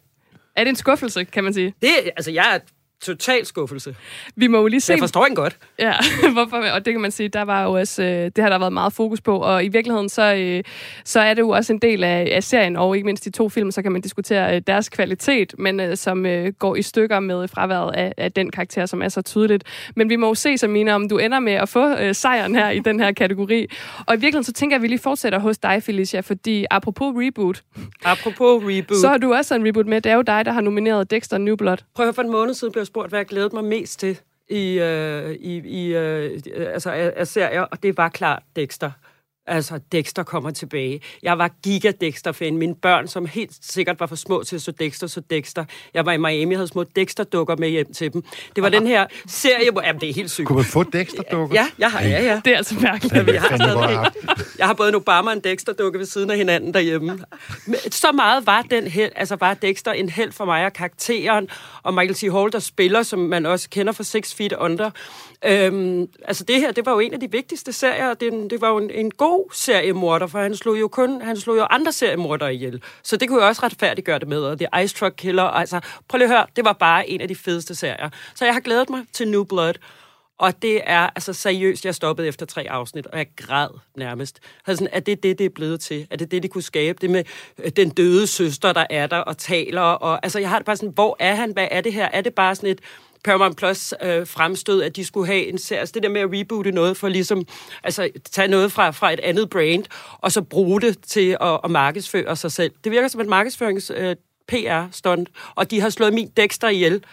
Er det en skuffelse, kan man sige? Det, altså, jeg er total skuffelse. Vi må jo lige se... Jeg forstår ikke godt. Ja, (laughs) hvorfor? Og det kan man sige, der var jo også, øh, det har der været meget fokus på, og i virkeligheden så, øh, så er det jo også en del af, af serien, og ikke mindst de to film, så kan man diskutere øh, deres kvalitet, men som går i stykker med fraværet af, af den karakter, som er så tydeligt. Men vi må jo se, Samina, om du ender med at få øh, sejren her i den her kategori. Og i virkeligheden så tænker jeg, at vi lige fortsætter hos dig, Felicia, fordi apropos reboot. Apropos reboot. Så har du også en reboot med. Det er jo dig, der har nomineret Dexter New Blood. Prøv at for en måned siden blev jeg spurgt, hvad jeg glædede mig mest til i, øh, i, i øh, altså, af, af serier, og det var klart Dexter. Altså, Dexter kommer tilbage. Jeg var giga-Dexter-fan. Mine børn, som helt sikkert var for små til at så Dexter, så Dexter. Jeg var i Miami og havde små Dexter-dukker med hjem til dem. Det var den her serie, hvor... Jamen, det er helt sygt. Kunne man få Dexter-dukker? Ja, jeg har, ja, ja. Det er altså mærkeligt. Ja, jeg, har stadig, jeg har både en Obama og en Dexter-dukke ved siden af hinanden derhjemme. Men så meget var den held, altså var Dexter en held for mig og karakteren, og Michael T. Hall, der spiller, som man også kender fra Six Feet Under. Øhm, altså det her, det var jo en af de vigtigste serier, det, det var jo en, en god seriemorder, for han slog jo kun, han slog jo andre seriemordere ihjel. Så det kunne jo også retfærdiggøre det med, og The Ice Truck Killer, altså prøv lige at høre, det var bare en af de fedeste serier. Så jeg har glædet mig til New Blood, og det er altså seriøst, jeg stoppede efter tre afsnit, og jeg græd nærmest. Altså, er det det, det er blevet til? Er det det, de kunne skabe? Det med øh, den døde søster, der er der og taler? Og, altså, jeg har det bare sådan, hvor er han? Hvad er det her? Er det bare sådan et Paramount Plus øh, fremstød, at de skulle have en serie. Altså det der med at reboote noget for ligesom, altså tage noget fra, fra et andet brand, og så bruge det til at, at markedsføre sig selv. Det virker som et markedsførings øh, PR-stunt, og de har slået min Dexter ihjel.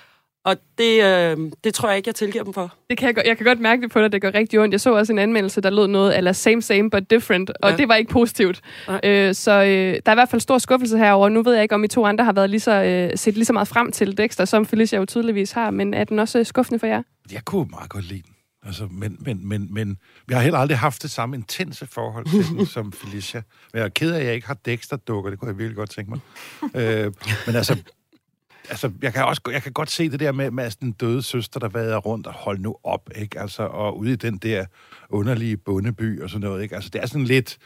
Og det, øh, det tror jeg ikke, jeg tilgiver dem for. Det kan jeg, jeg kan godt mærke det på dig, det gør rigtig ondt. Jeg så også en anmeldelse, der lød noget eller same, same, but different, og ja. det var ikke positivt. Øh, så øh, der er i hvert fald stor skuffelse herover. Nu ved jeg ikke, om I to andre har været lige så, øh, set lige så meget frem til Dexter, som Felicia jo tydeligvis har, men er den også øh, skuffende for jer? Jeg kunne meget godt lide den. Altså, men, men, men, men jeg har heller aldrig haft det samme intense forhold til den (laughs) som Felicia. Men jeg er ked af, at jeg ikke har Dexter-dukker. Det kunne jeg virkelig godt tænke mig. øh, men altså, altså, jeg kan også jeg kan godt se det der med, med den døde søster, der vader rundt og hold nu op, ikke? Altså, og ude i den der underlige bundeby og sådan noget, ikke? Altså, det er sådan lidt...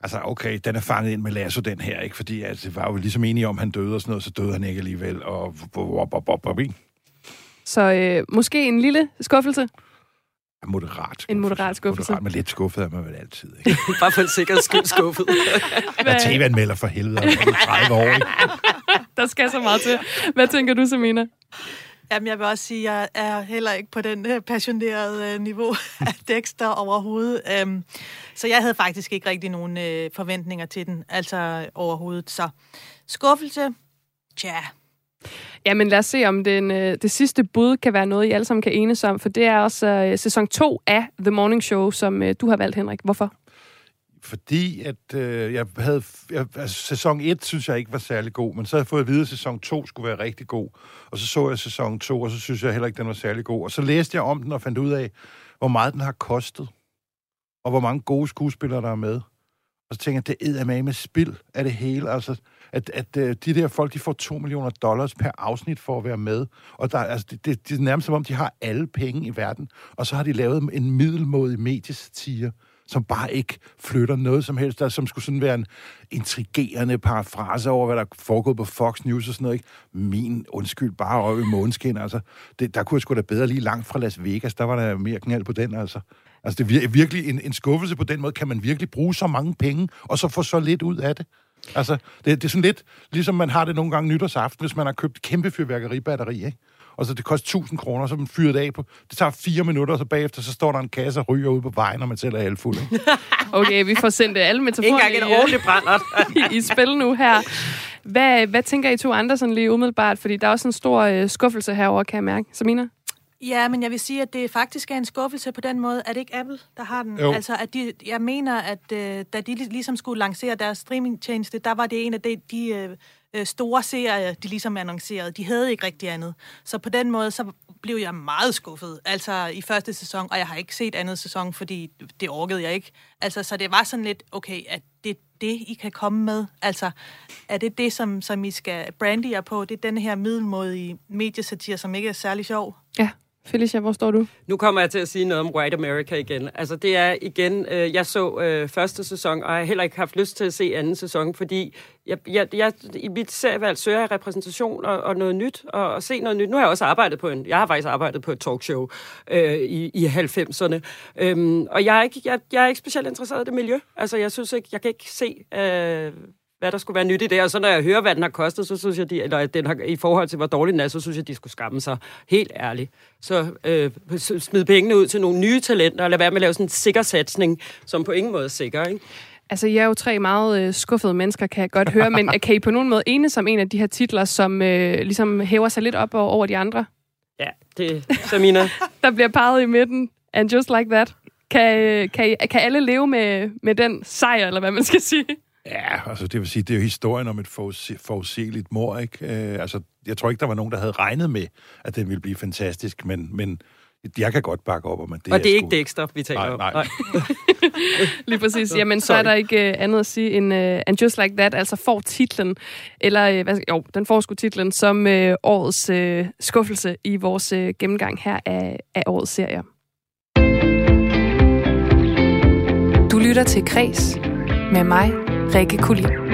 Altså, okay, den er fanget ind med lasso, den her, ikke? Fordi altså, det var jo ligesom enige om, at han døde og sådan noget, så døde han ikke alligevel, og... Så øh, måske en lille skuffelse? Moderat skuffelse. En moderat skuffelse. Moderat, men lidt skuffet er man vel altid, ikke? (laughs) Bare for en sikkerheds skyld skuffet. (laughs) Jeg er tv-anmelder for helvede, og 30 år, ikke? (laughs) Der skal så meget til. Hvad tænker du, Samina? Jamen, jeg vil også sige, at jeg er heller ikke på den uh, passionerede uh, niveau af Dexter overhovedet. Um, så jeg havde faktisk ikke rigtig nogen uh, forventninger til den, altså overhovedet. Så skuffelse, tja. Jamen lad os se, om den, øh, det sidste bud kan være noget, I alle sammen kan enes om, for det er også øh, sæson 2 af The Morning Show, som øh, du har valgt, Henrik. Hvorfor? fordi at øh, jeg havde... Jeg, altså, sæson 1 synes jeg ikke var særlig god, men så havde jeg fået at vide, at sæson 2 skulle være rigtig god. Og så så jeg sæson 2, og så synes jeg heller ikke, den var særlig god. Og så læste jeg om den og fandt ud af, hvor meget den har kostet. Og hvor mange gode skuespillere, der er med. Og så tænker jeg, det er med med spild af det hele. Altså, at, at øh, de der folk, de får 2 millioner dollars per afsnit for at være med. Og der, altså, det, det, det er nærmest som om, de har alle penge i verden. Og så har de lavet en middelmådig mediesatire som bare ikke flytter noget som helst, der som skulle sådan være en intrigerende parafrase over, hvad der er foregået på Fox News og sådan noget, ikke? Min undskyld, bare øje i måneskin, altså. Det, der kunne jeg sgu da bedre lige langt fra Las Vegas, der var der mere knald på den, altså. Altså, det er virkelig en, en skuffelse på den måde. Kan man virkelig bruge så mange penge, og så få så lidt ud af det? Altså, det, det er sådan lidt, ligesom man har det nogle gange nytårsaften, hvis man har købt kæmpe fyrværkeribatteri, ikke? Og så det koster 1000 kroner, så man fyrer det af på. Det tager fire minutter, og så bagefter, så står der en kasse og ryger ude på vejen, når man selv er halvfuld, ikke? (laughs) okay, vi får sendt alle metaforer Ikke engang en ordentlig brændert. (laughs) i, i spil nu her. Hvad, hvad tænker I to andre sådan lige umiddelbart? Fordi der er også en stor øh, skuffelse herover, kan jeg mærke. Samina? Ja, men jeg vil sige, at det faktisk er en skuffelse på den måde. Er det ikke Apple, der har den? Jo. Altså, at de, jeg mener, at øh, da de ligesom skulle lancere deres streamingtjeneste, der var det en af de, de øh, store serier, de ligesom annoncerede. De havde ikke rigtig andet. Så på den måde, så blev jeg meget skuffet, altså i første sæson, og jeg har ikke set andet sæson, fordi det orkede jeg ikke. Altså, så det var sådan lidt, okay, at det det, I kan komme med? Altså, er det det, som, som I skal brande jer på? Det er den her middelmådige mediesatir, som ikke er særlig sjov? Ja. Felicia, hvor står du? Nu kommer jeg til at sige noget om White America igen. Altså det er igen, øh, jeg så øh, første sæson, og jeg har heller ikke haft lyst til at se anden sæson, fordi jeg, jeg, jeg, i mit serievalg søger jeg repræsentation og, og noget nyt, og, og se noget nyt. Nu har jeg også arbejdet på en, jeg har faktisk arbejdet på et talkshow øh, i, i 90'erne, øhm, og jeg er, ikke, jeg, jeg er ikke specielt interesseret i det miljø. Altså jeg synes ikke, jeg kan ikke se... Øh, hvad der skulle være nyt i det. Og så når jeg hører, hvad den har kostet, så synes jeg, de, eller den har, i forhold til, hvor dårlig den er, så synes jeg, de skulle skamme sig. Helt ærligt. Så øh, smid pengene ud til nogle nye talenter, og lad være med at lave sådan en sikker satsning, som på ingen måde er sikker, ikke? Altså, jeg er jo tre meget øh, skuffede mennesker, kan jeg godt høre, men (laughs) kan I på nogen måde enes som en af de her titler, som øh, ligesom hæver sig lidt op over, over de andre? Ja, det er Samina. (laughs) Der bliver peget i midten, and just like that. Kan, kan, kan alle leve med, med den sejr, eller hvad man skal sige? Ja, altså det vil sige, det er jo historien om et forudsigeligt mor, ikke? Øh, altså, jeg tror ikke, der var nogen, der havde regnet med, at den ville blive fantastisk, men, men jeg kan godt bakke op om, at det Og det er ikke Dexter, vi taler nej, om. Nej, (laughs) Lige præcis. Jamen, så er der ikke uh, andet at sige end uh, And Just Like That, altså får titlen, eller uh, hvad, jo, den får sgu titlen, som uh, årets uh, skuffelse i vores uh, gennemgang her af, af årets serier. Du lytter til Græs med mig, Rikke Kulin.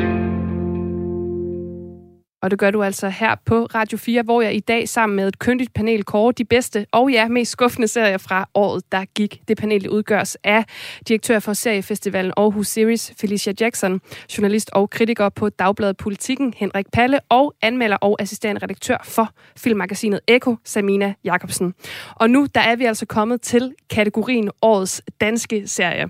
Og det gør du altså her på Radio 4, hvor jeg i dag sammen med et køndigt panel kårer de bedste og ja, mest skuffende serier fra året, der gik. Det panel udgørs af direktør for seriefestivalen Aarhus Series, Felicia Jackson, journalist og kritiker på Dagbladet Politikken, Henrik Palle, og anmelder og assisterende redaktør for filmmagasinet Eko, Samina Jacobsen. Og nu der er vi altså kommet til kategorien Årets Danske Serie.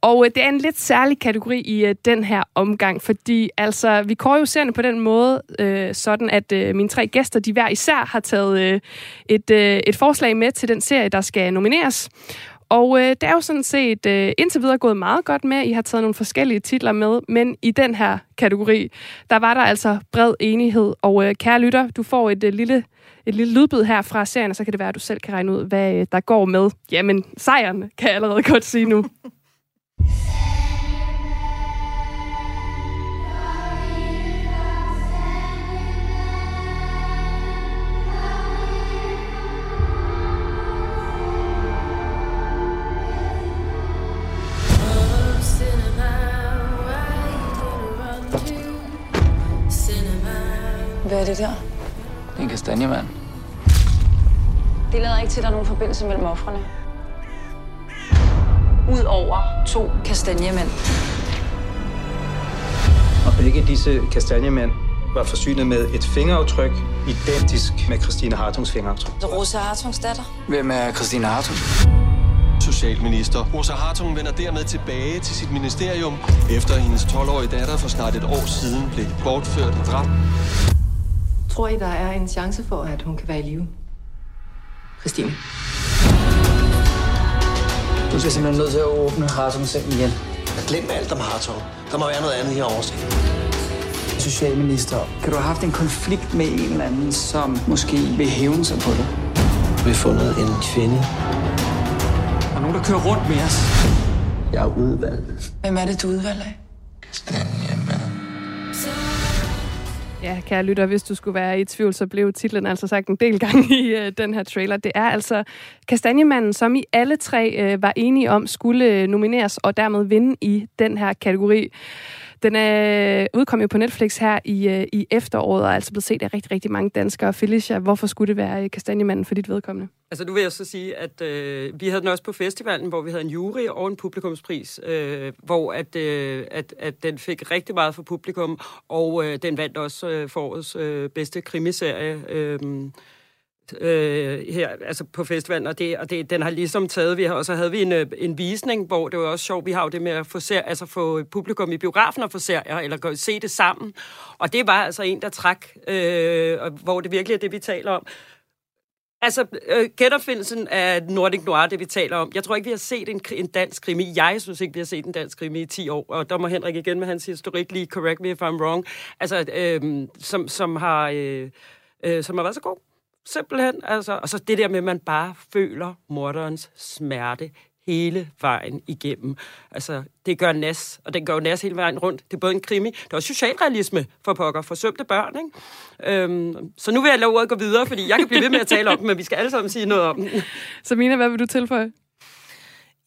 Og øh, det er en lidt særlig kategori i øh, den her omgang, fordi altså, vi kører jo serierne på den måde, øh, sådan at øh, mine tre gæster, de hver især har taget øh, et, øh, et forslag med til den serie, der skal nomineres. Og øh, det er jo sådan set øh, indtil videre gået meget godt med. I har taget nogle forskellige titler med, men i den her kategori, der var der altså bred enighed. Og øh, kære lytter, du får et øh, lille et lille lydbid her fra serien, og så kan det være, at du selv kan regne ud, hvad øh, der går med. Jamen, sejren kan jeg allerede godt sige nu. (laughs) Hvad er det der? Det er en kastanjemand. Det lader ikke til, at der er nogen forbindelse mellem offrene. Udover to kastanjemænd. Og begge disse kastanjemænd var forsynet med et fingeraftryk, identisk med Christine Hartungs fingeraftryk. Rosa Hartungs datter. Hvem er Christine Hartung? Socialminister Rosa Hartung vender dermed tilbage til sit ministerium, efter hendes 12-årige datter for snart et år siden blev bortført og dræbt. Tror I, der er en chance for, at hun kan være i live? Christine. Du skal simpelthen nødt til at åbne Hartungs seng igen. Glem alt om Hartung. Der må være noget andet her oversigt. Socialminister, kan du have haft en konflikt med en eller anden, som måske vil hævne sig på dig? Vi har fundet en kvinde. Der er nogen, der kører rundt med os. Jeg er udvalgt. Hvem er det, du udvalger af? Ja, kære lytter, hvis du skulle være i tvivl, så blev titlen altså sagt en del gange i øh, den her trailer. Det er altså Kastanjemanden, som i alle tre øh, var enige om skulle nomineres og dermed vinde i den her kategori. Den er udkom jo på Netflix her i, øh, i efteråret, og er altså blevet set af rigtig, rigtig mange danskere. Felicia, hvorfor skulle det være øh, Kastanjemanden for dit vedkommende? Altså, nu vil jeg så sige, at øh, vi havde den også på festivalen, hvor vi havde en jury og en publikumspris, øh, hvor at, øh, at, at den fik rigtig meget for publikum, og øh, den vandt også øh, for årets øh, bedste krimiserie. Øh, øh, her, altså på festivalen, og, det, og det, den har ligesom taget, vi har, og så havde vi en, øh, en visning, hvor det var også sjovt, vi har jo det med at få, ser, altså få publikum i biografen og få serier, eller gå, se det sammen, og det var altså en, der trak, øh, hvor det virkelig er det, vi taler om. Altså, øh, genopfindelsen af Nordic Noir, det vi taler om. Jeg tror ikke, vi har set en, en dansk krimi. Jeg synes ikke, vi har set en dansk krimi i 10 år. Og der må Henrik igen med hans historik lige correct me if I'm wrong. Altså, øh, som, som, har, øh, øh, som har været så god. Simpelthen. Altså. Og så det der med, at man bare føler morderens smerte hele vejen igennem. Altså, det gør Nas, og den gør jo Nas hele vejen rundt. Det er både en krimi, det er også socialrealisme for pokker, forsømte børn, ikke? Øhm, så nu vil jeg lade ordet gå videre, fordi jeg kan blive ved med at tale om den, men vi skal alle sammen sige noget om den. Samina, hvad vil du tilføje?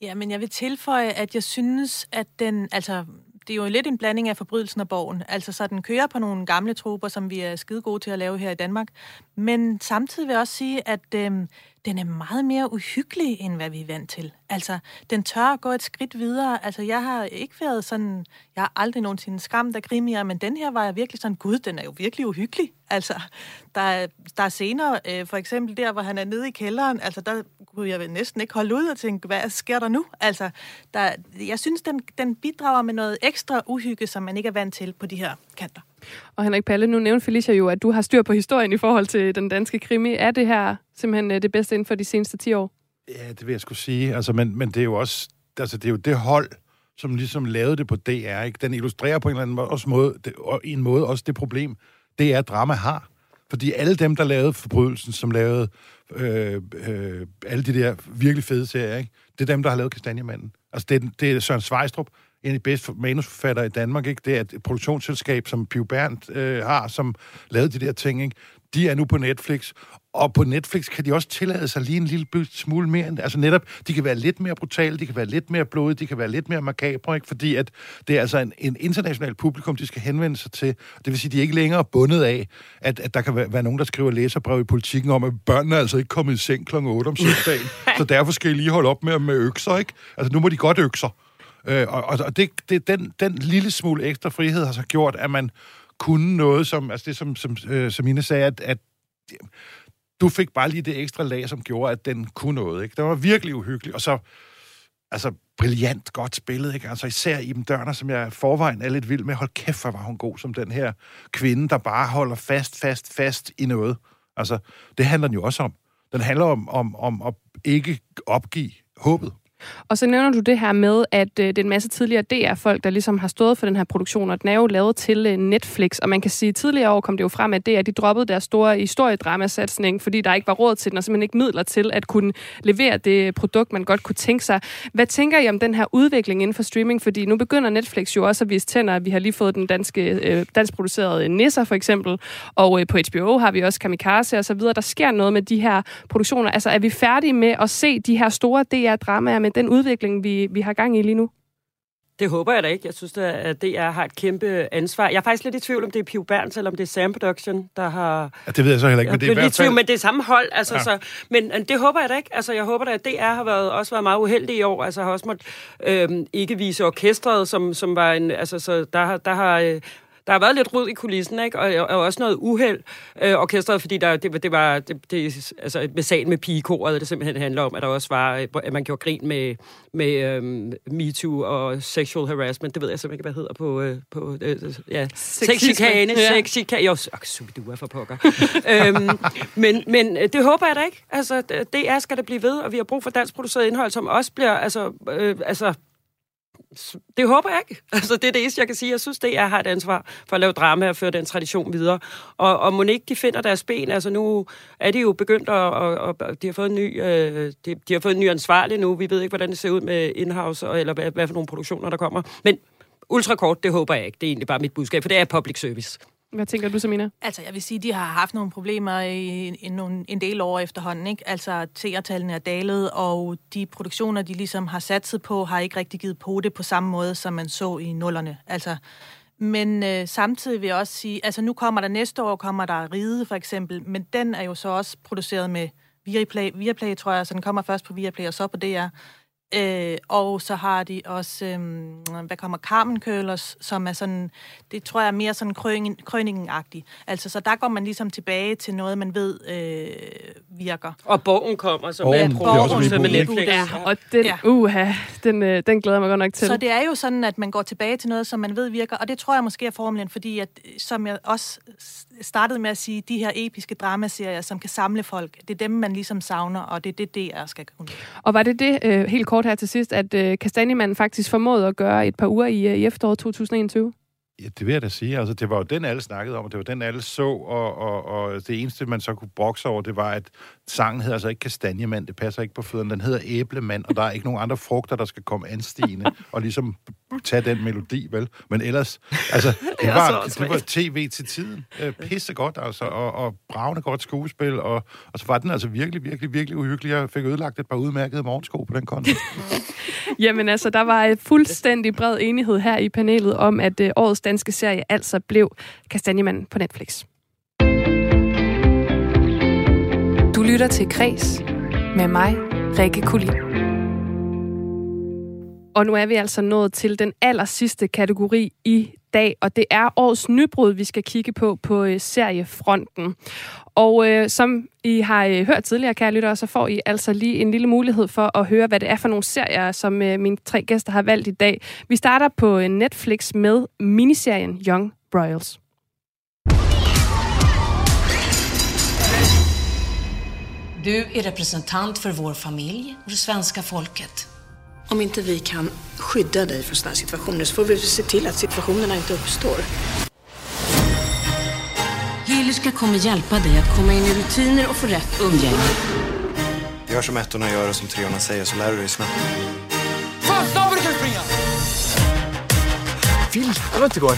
Ja, men jeg vil tilføje, at jeg synes, at den, altså det er jo lidt en blanding af forbrydelsen og borgen. Altså, så den kører på nogle gamle troper, som vi er skide gode til at lave her i Danmark. Men samtidig vil jeg også sige, at øh, den er meget mere uhyggelig, end hvad vi er vant til. Altså, den tør at gå et skridt videre. Altså, jeg har ikke været sådan... Jeg har aldrig nogensinde skræmt af krimier, men den her var jeg virkelig sådan, gud, den er jo virkelig uhyggelig. Altså, der, der er senere, øh, for eksempel der, hvor han er nede i kælderen, altså, der kunne jeg næsten ikke holde ud og tænke, hvad sker der nu? Altså, der, jeg synes, den, den bidrager med noget ekstra uhygge, som man ikke er vant til på de her kanter. Og Henrik Palle, nu nævnte Felicia jo, at du har styr på historien i forhold til den danske krimi. Er det her simpelthen øh, det bedste inden for de seneste 10 år? Ja, det vil jeg skulle sige. Altså, men, men det er jo også altså, det, er jo det hold, som ligesom lavede det på DR. Ikke? Den illustrerer på en eller anden måde, også måde, det, og en måde også det problem, det er, at drama har. Fordi alle dem, der lavede forbrydelsen, som lavede øh, øh, alle de der virkelig fede serier, ikke? det er dem, der har lavet Kastanjemanden. Altså, det er, det er Søren Svejstrup, en af de bedste manusforfattere i Danmark, ikke? det er et produktionsselskab, som Piv Berndt øh, har, som lavede de der ting. Ikke? De er nu på Netflix, og på Netflix kan de også tillade sig lige en lille smule mere. Altså netop, de kan være lidt mere brutale, de kan være lidt mere blodige, de kan være lidt mere makabre, ikke? fordi at det er altså en, en international publikum, de skal henvende sig til. Det vil sige, de er ikke længere bundet af, at, at der kan være, være nogen, der skriver læserbrev i politikken om, at børnene er altså ikke kommet i seng kl. 8 om søndagen, (laughs) så derfor skal I lige holde op med, med økser, ikke? Altså nu må de godt økser. Øh, og og det, det, den, den lille smule ekstra frihed har så gjort, at man kunne noget, som, altså det som, som, øh, som Ine sagde, at, at du fik bare lige det ekstra lag, som gjorde, at den kunne noget. Ikke? Det var virkelig uhyggeligt. Og så, altså, brilliant godt spillet, ikke? Altså især Iben Dørner, som jeg forvejen er lidt vild med. Hold kæft, hvor var hun god som den her kvinde, der bare holder fast, fast, fast i noget. Altså, det handler den jo også om. Den handler om, om, om at ikke opgive håbet. Og så nævner du det her med, at øh, det er en masse tidligere DR-folk, der ligesom har stået for den her produktion, og den er jo lavet til øh, Netflix. Og man kan sige, at tidligere år kom det jo frem, at DR de droppede deres store historiedramasatsning, fordi der ikke var råd til den, og simpelthen ikke midler til at kunne levere det produkt, man godt kunne tænke sig. Hvad tænker I om den her udvikling inden for streaming? Fordi nu begynder Netflix jo også at vise tænder. Vi har lige fået den danske, øh, dansk producerede Nisser for eksempel, og øh, på HBO har vi også Kamikaze og så videre. Der sker noget med de her produktioner. Altså er vi færdige med at se de her store DR-dramaer med den udvikling, vi, vi har gang i lige nu? Det håber jeg da ikke. Jeg synes, at DR har et kæmpe ansvar. Jeg er faktisk lidt i tvivl, om det er Piv Berndt, eller om det er Sam Production, der har... Ja, det ved jeg så heller ikke, men det er i hvert fald... Tvivl, men det er samme hold, altså, ja. så, men det håber jeg da ikke. Altså, jeg håber da, at DR har været, også været meget uheldig i år. Altså, har også måttet øh, ikke vise orkestret, som, som var en... Altså, så der, der har... Øh, der har været lidt rod i kulissen, ikke? Og, og også noget uheld øh, orkestret, fordi der, det, det var det, det, altså med sagen med pigekoret, det simpelthen handler om, at der også var, øh, at man gjorde grin med, med um, MeToo og sexual harassment. Det ved jeg simpelthen ikke, hvad hedder på, øh, på øh, ja, sexchikane, ja. sexchikane. Jo, oh, er for pokker. (laughs) øhm, men, men øh, det håber jeg da ikke. Altså, det er skal det blive ved, og vi har brug for dansk produceret indhold, som også bliver, altså, øh, altså det håber jeg ikke. (laughs) Altså, det er det eneste, jeg kan sige. Jeg synes, det er har et ansvar for at lave drama og føre den tradition videre. Og, og må ikke de finder deres ben. Altså, nu er de jo begyndt at... Og, og de, har fået en ny, øh, de, de har fået en ny ansvarlig nu. Vi ved ikke, hvordan det ser ud med Inhouse, eller hvad, hvad for nogle produktioner, der kommer. Men ultrakort, det håber jeg ikke. Det er egentlig bare mit budskab, for det er public service. Hvad tænker du, Samina? Altså, jeg vil sige, de har haft nogle problemer i en, en, en del år efterhånden. Ikke? Altså, seertallene er dalet, og de produktioner, de ligesom har satset på, har ikke rigtig givet på det på samme måde, som man så i nullerne. Altså, men øh, samtidig vil jeg også sige, altså nu kommer der næste år, kommer der Ride for eksempel, men den er jo så også produceret med Viaplay, Viaplay tror jeg, så den kommer først på Viaplay og så på DR. Øh, og så har de også, øh, hvad kommer Carmen Køllers, som er sådan, det tror jeg er mere sådan krøning, krøningen-agtig. Altså, så der går man ligesom tilbage til noget, man ved øh, virker. Og Borgen kommer, som Borgen, er Borgen, med Netflix. Ja, og den, ja. uha, den, øh, den glæder mig godt nok til. Så det er jo sådan, at man går tilbage til noget, som man ved virker, og det tror jeg måske er formlen, fordi at, som jeg også startede med at sige, de her episke dramaserier, som kan samle folk, det er dem, man ligesom savner, og det er det, DR skal kunne. Og var det det, øh, helt kort her til sidst, at øh, Kastanjemanden faktisk formåede at gøre et par uger i, øh, i efteråret 2021? Ja, det vil jeg da sige. Altså, det var jo den, alle snakkede om, og det var den, alle så, og, og, og det eneste, man så kunne brokse over, det var, at sangen hedder altså ikke kastanjemand, det passer ikke på fødderne, den hedder æblemand, og der er ikke nogen andre frugter, der skal komme anstigende (laughs) og ligesom tage den melodi, vel? Men ellers, altså, (laughs) det var, det var tv til tiden. Øh, pisse godt, altså, og, og bravende godt skuespil, og, og så var den altså virkelig, virkelig, virkelig uhyggelig. Jeg fik ødelagt et par udmærkede morgensko på den konto. (laughs) Jamen altså, der var fuldstændig bred enighed her i panelet om, at øh, årets danske serie altså blev Kastanjemanden på Netflix. Du lytter til Græs med mig, Rikke Kulin. Og nu er vi altså nået til den aller sidste kategori i dag, og det er årets nybrud, vi skal kigge på på øh, seriefronten. Og øh, som I har øh, hørt tidligere, kære lyttere, så får I altså lige en lille mulighed for at høre, hvad det er for nogle serier, som øh, mine tre gæster har valgt i dag. Vi starter på øh, Netflix med miniserien Young Royals. Du är representant för vår familj och det svenska folket. Om inte vi kan skydda dig från sådana här situationer så får vi se till att situationerna inte uppstår. Hyllerska kommer hjälpa dig att komma in i rutiner och få rätt umgänge. Gör som ettorna gör och som treorna säger så lär du dig snabbt. Fan, snabbare kan du springa! Vill, det var inte igår.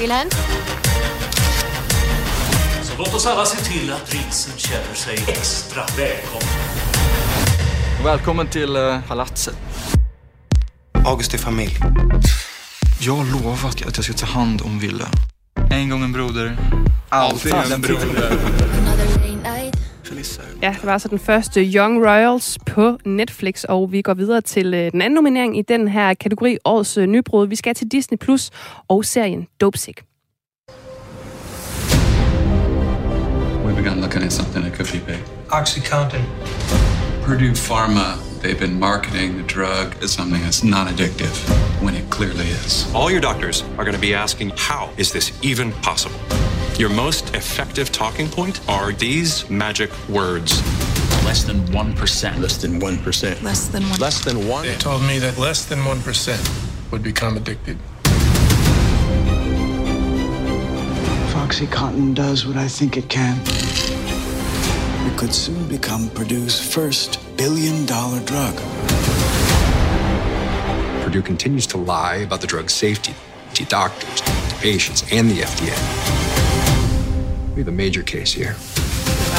Wilhelm? Så låt oss alla se till att prinsen känner sig extra välkommen. Välkommen till uh, palatset. August är familj. Jag har lovat att jag ska ta hand om Ville. En gång en broder, alltid en broder. Ja, det var altså den første Young Royals på Netflix, og vi går videre til øh, den anden nominering i den her kategori Årets øh, Nybrud. Vi skal til Disney Plus og serien Dopesick. We began looking at something that could be big. Oxycontin. Purdue Pharma, they've been marketing the drug as something that's non addictive when it clearly is. All your doctors are going to be asking, how is this even possible? Your most effective talking point are these magic words. Less than 1%. Less than 1%. Less than one. Less than 1. They told me that less than 1% would become addicted. Foxycontin does what I think it can. Could soon become Purdue's first billion dollar drug. Purdue continues to lie about the drug's safety to doctors, to patients, and the FDA. We have a major case here.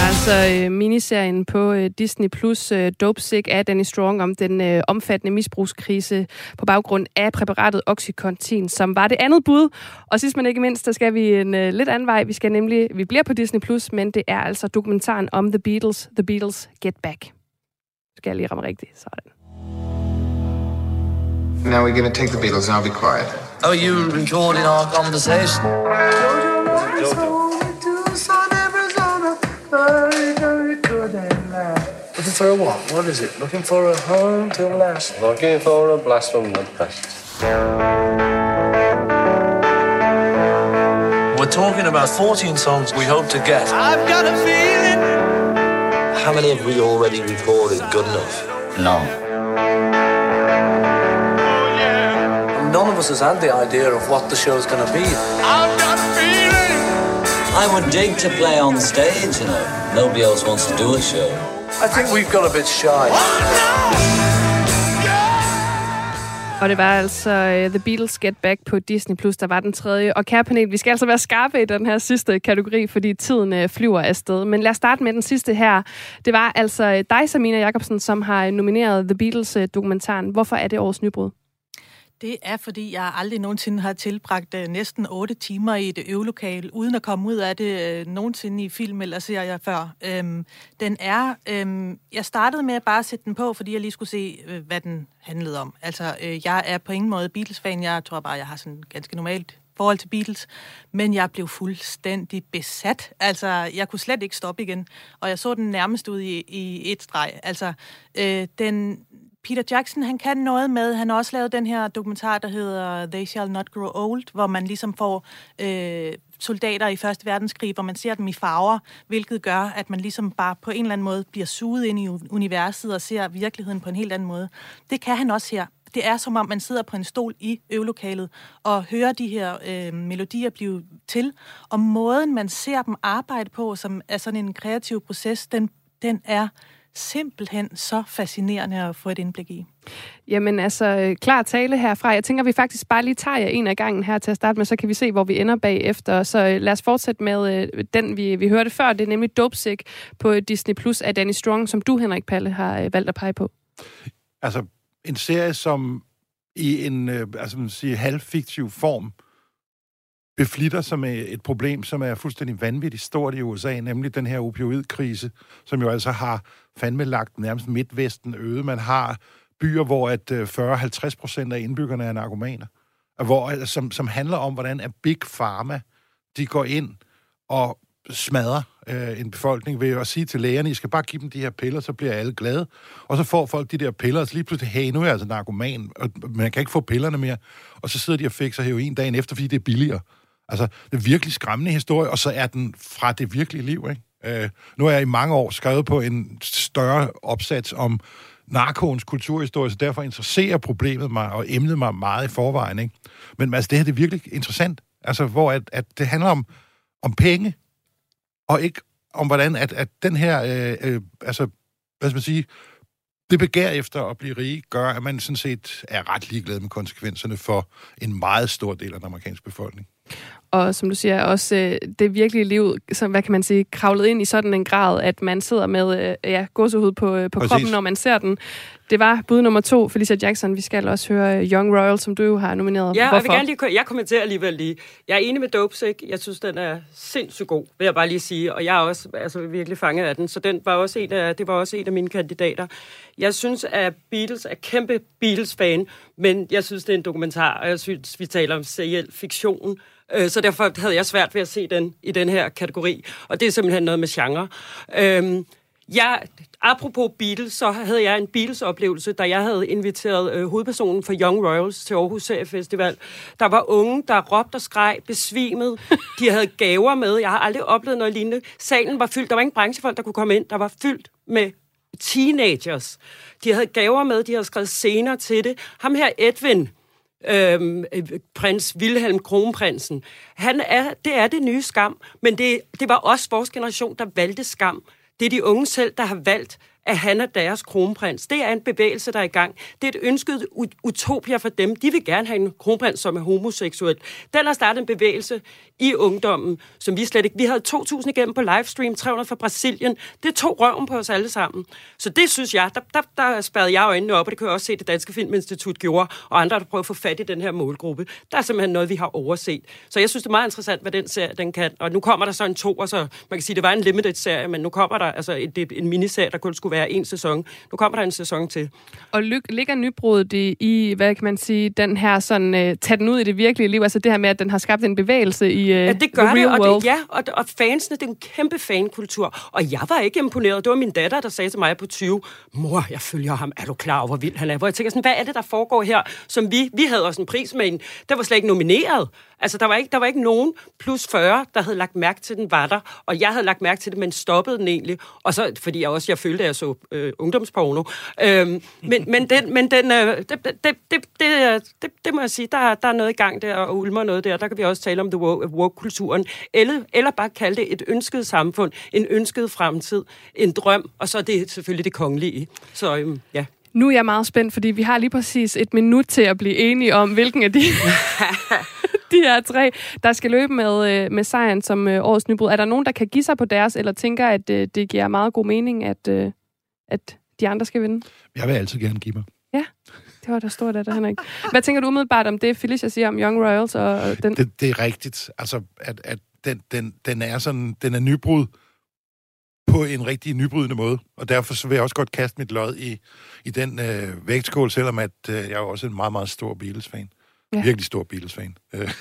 Altså øh, miniserien på øh, Disney Plus øh, Dopesick af Danny Strong om den øh, omfattende misbrugskrise på baggrund af præparatet Oxycontin, som var det andet bud. Og sidst men ikke mindst, der skal vi en øh, lidt anden vej. Vi skal nemlig, vi bliver på Disney Plus, men det er altså dokumentaren om The Beatles, The Beatles Get Back. Skal jeg lige ramme rigtigt? Sådan. Now we're gonna take the Beatles and I'll be quiet. Oh, you recording our conversation? Looking for a what? What is it? Looking for a home to last. Looking for a blast from the past. We're talking about 14 songs we hope to get. I've got a feeling. How many have we already recorded good enough? No. None of us has had the idea of what the show's going to be. I would dig to play on stage, you know. Nobody else wants to do a show. I think we've got a bit shy. Og det var altså uh, The Beatles Get Back på Disney+, Plus, der var den tredje. Og kære panel, vi skal altså være skarpe i den her sidste kategori, fordi tiden uh, flyver afsted. Men lad os starte med den sidste her. Det var altså dig, Samina Jacobsen, som har nomineret The Beatles-dokumentaren. Hvorfor er det årets nybrud? Det er, fordi jeg aldrig nogensinde har tilbragt øh, næsten 8 timer i et øvelokale, uden at komme ud af det øh, nogensinde i film eller serier før. Øhm, den er... Øhm, jeg startede med at bare sætte den på, fordi jeg lige skulle se, øh, hvad den handlede om. Altså, øh, jeg er på ingen måde Beatles-fan. Jeg tror bare, jeg har sådan ganske normalt forhold til Beatles, men jeg blev fuldstændig besat. Altså, jeg kunne slet ikke stoppe igen, og jeg så den nærmest ud i, i et streg. Altså, øh, den, Peter Jackson, han kan noget med, han har også lavet den her dokumentar, der hedder They Shall Not Grow Old, hvor man ligesom får øh, soldater i Første Verdenskrig, hvor man ser dem i farver, hvilket gør, at man ligesom bare på en eller anden måde bliver suget ind i universet og ser virkeligheden på en helt anden måde. Det kan han også her. Det er som om, man sidder på en stol i øvelokalet og hører de her øh, melodier blive til, og måden, man ser dem arbejde på, som er sådan en kreativ proces, den, den er simpelthen så fascinerende at få et indblik i. Jamen altså, klar tale herfra. Jeg tænker, vi faktisk bare lige tager jer en af gangen her til at starte med, så kan vi se, hvor vi ender bagefter. Så øh, lad os fortsætte med øh, den, vi, vi hørte før. Det er nemlig Dopesick på Disney Plus af Danny Strong, som du, Henrik Palle, har øh, valgt at pege på. Altså, en serie, som i en altså, man siger, halvfiktiv form beflitter sig med et problem, som er fuldstændig vanvittigt stort i USA, nemlig den her opioidkrise, som jo altså har fandme lagt nærmest midtvesten øde. Man har byer, hvor at øh, 40-50 procent af indbyggerne er narkomaner, hvor, øh, som, som handler om, hvordan at Big Pharma, de går ind og smadrer øh, en befolkning ved at sige til lægerne, I skal bare give dem de her piller, så bliver alle glade. Og så får folk de der piller, og så lige pludselig, hey, nu er jeg altså narkoman, og man kan ikke få pillerne mere. Og så sidder de og fikser heroin dagen efter, fordi det er billigere. Altså, det er virkelig skræmmende historie, og så er den fra det virkelige liv, ikke? Øh, nu har jeg i mange år skrevet på en større opsats om narkoens kulturhistorie, så derfor interesserer problemet mig og emnet mig meget i forvejen. Ikke? Men altså, det her det er virkelig interessant. Altså, hvor at, at det handler om, om penge, og ikke om hvordan at, at den her, øh, øh, altså, hvad skal man sige, det begær efter at blive rig, gør, at man sådan set er ret ligeglad med konsekvenserne for en meget stor del af den amerikanske befolkning og som du siger, også øh, det virkelige liv, som, hvad kan man sige, kravlet ind i sådan en grad, at man sidder med øh, ja, gåsehud på, øh, på kroppen, når man ser den. Det var bud nummer to, Felicia Jackson. Vi skal også høre Young Royal, som du jo har nomineret. Ja, Hvorfor? jeg vil gerne lige, jeg kommenterer alligevel lige. Jeg er enig med Dopesick. Jeg synes, den er sindssygt god, vil jeg bare lige sige. Og jeg er også altså, virkelig fanget af den. Så den var også en af, det var også en af mine kandidater. Jeg synes, at Beatles er kæmpe Beatles-fan, men jeg synes, det er en dokumentar, og jeg synes, vi taler om seriel fiktion. Øh, så derfor havde jeg svært ved at se den i den her kategori. Og det er simpelthen noget med genre. Øh, jeg, apropos Beatles, så havde jeg en Beatles-oplevelse, da jeg havde inviteret øh, hovedpersonen for Young Royals til Aarhus Seriefestival. Der var unge, der råbte og skreg, besvimede. De havde gaver med. Jeg har aldrig oplevet noget lignende. Salen var fyldt. Der var ingen branchefolk, der kunne komme ind. Der var fyldt med teenagers. De havde gaver med. De havde skrevet scener til det. Ham her, Edwin, øhm, øh, prins Wilhelm Kronprinsen. Han er, det er det nye skam, men det, det var også vores generation, der valgte skam. Det er de unge selv, der har valgt, at han er deres kronprins. Det er en bevægelse, der er i gang. Det er et ønsket utopia for dem. De vil gerne have en kronprins, som er homoseksuel. Den har startet en bevægelse i ungdommen, som vi slet ikke... Vi havde 2.000 igennem på livestream, 300 fra Brasilien. Det tog røven på os alle sammen. Så det synes jeg, der, der, der spærrede jeg øjnene op, og det kan jeg også se, det Danske Filminstitut gjorde, og andre, der prøver at få fat i den her målgruppe. Der er simpelthen noget, vi har overset. Så jeg synes, det er meget interessant, hvad den serie den kan. Og nu kommer der så en to, og så man kan sige, det var en limited serie, men nu kommer der altså en, en miniserie, der kun skulle være en sæson. Nu kommer der en sæson til. Og ligger nybruddet i, i, hvad kan man sige, den her sådan, uh, tag den ud i det virkelige liv, altså det her med, at den har skabt en bevægelse i uh, ja, det gør det, world. Og det, ja, og, og fansene, det er en kæmpe fankultur. Og jeg var ikke imponeret. Det var min datter, der sagde til mig på 20, mor, jeg følger ham. Er du klar over, hvor vild han er? Hvor jeg tænker sådan, hvad er det, der foregår her? Som vi, vi havde også en pris med en, der var slet ikke nomineret. Altså, der var, ikke, der var ikke nogen plus 40, der havde lagt mærke til, at den var der. Og jeg havde lagt mærke til det, men stoppede den egentlig. Og så, fordi jeg også jeg følte, at jeg så øh, ungdomsporno. Øhm, men, men den, men den øh, det, det, det, det, det, det, må jeg sige, der, der er noget i gang der, og ulmer noget der. Der kan vi også tale om the woke-kulturen. Eller, eller bare kalde det et ønsket samfund, en ønsket fremtid, en drøm, og så er det selvfølgelig det kongelige. Så øhm, ja. Nu er jeg meget spændt, fordi vi har lige præcis et minut til at blive enige om, hvilken af de, (laughs) de her tre, der skal løbe med, øh, med sejren som øh, årets nybrud. Er der nogen, der kan give sig på deres, eller tænker, at øh, det giver meget god mening, at, at de andre skal vinde? Jeg vil altid gerne give mig. Ja, det var der stort af det, Henrik. Hvad tænker du umiddelbart om det, Felicia siger om Young Royals? Og, og den? Det, det er rigtigt. Altså, at, at den, den, den er sådan, den er nybrud på en rigtig nybrydende måde. Og derfor så vil jeg også godt kaste mit lod i, i den øh, vægtskål, selvom at øh, jeg er også en meget, meget stor Beatles-fan. Ja. Virkelig stor Beatles-fan. Øh.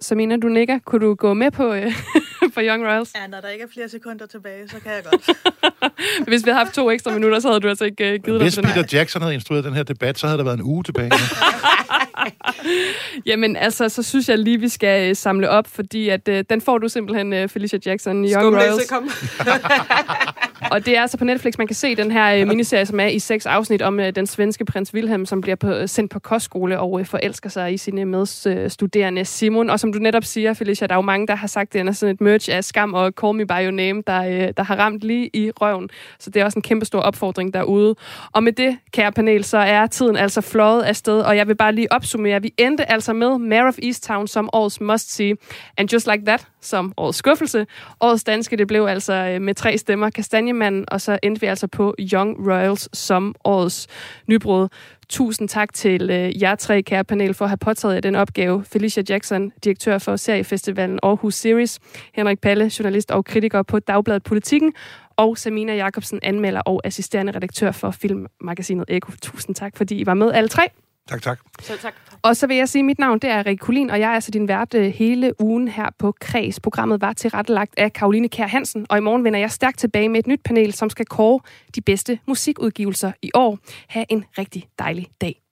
Samina, du nikker. Kunne du gå med på, øh, (laughs) på Young Royals? Ja, når der ikke er flere sekunder tilbage, så kan jeg godt. (laughs) Hvis vi havde haft to ekstra minutter, så havde du altså ikke uh, givet Hvis dig den her. Peter Jackson havde instrueret den her debat, så havde der været en uge tilbage. (laughs) (laughs) Jamen altså, så synes jeg lige, vi skal uh, samle op, fordi at, uh, den får du simpelthen, uh, Felicia Jackson, Young Skumlæse, Royals. kom. (laughs) (laughs) Og det er altså på Netflix, man kan se den her øh, miniserie, som er i seks afsnit om øh, den svenske prins Wilhelm, som bliver på, øh, sendt på kostskole og forelsker sig i sine medstuderende Simon. Og som du netop siger, Felicia, der er jo mange, der har sagt, at den er sådan et merge af skam og call me by your name, der, der har ramt lige i røven. Så det er også en kæmpe stor opfordring derude. Og med det, kære panel, så er tiden altså fløjet afsted, og jeg vil bare lige opsummere. Vi endte altså med Mare of Easttown som årets must-see, and just like that som årets skuffelse. Årets danske, det blev altså med tre stemmer Kastanjemanden, og så endte vi altså på Young Royals som årets nybrud. Tusind tak til øh, jer tre, kære panel, for at have påtaget jer den opgave. Felicia Jackson, direktør for seriefestivalen Aarhus Series. Henrik Palle, journalist og kritiker på Dagbladet Politikken. Og Samina Jacobsen, anmelder og assisterende redaktør for filmmagasinet Eko. Tusind tak, fordi I var med alle tre. Tak, tak. Så tak. Og så vil jeg sige, at mit navn det er Rikke Kulin, og jeg er altså din vært øh, hele ugen her på Kreds. Programmet var tilrettelagt af Karoline Kær Hansen, og i morgen vender jeg stærkt tilbage med et nyt panel, som skal kåre de bedste musikudgivelser i år. Ha' en rigtig dejlig dag.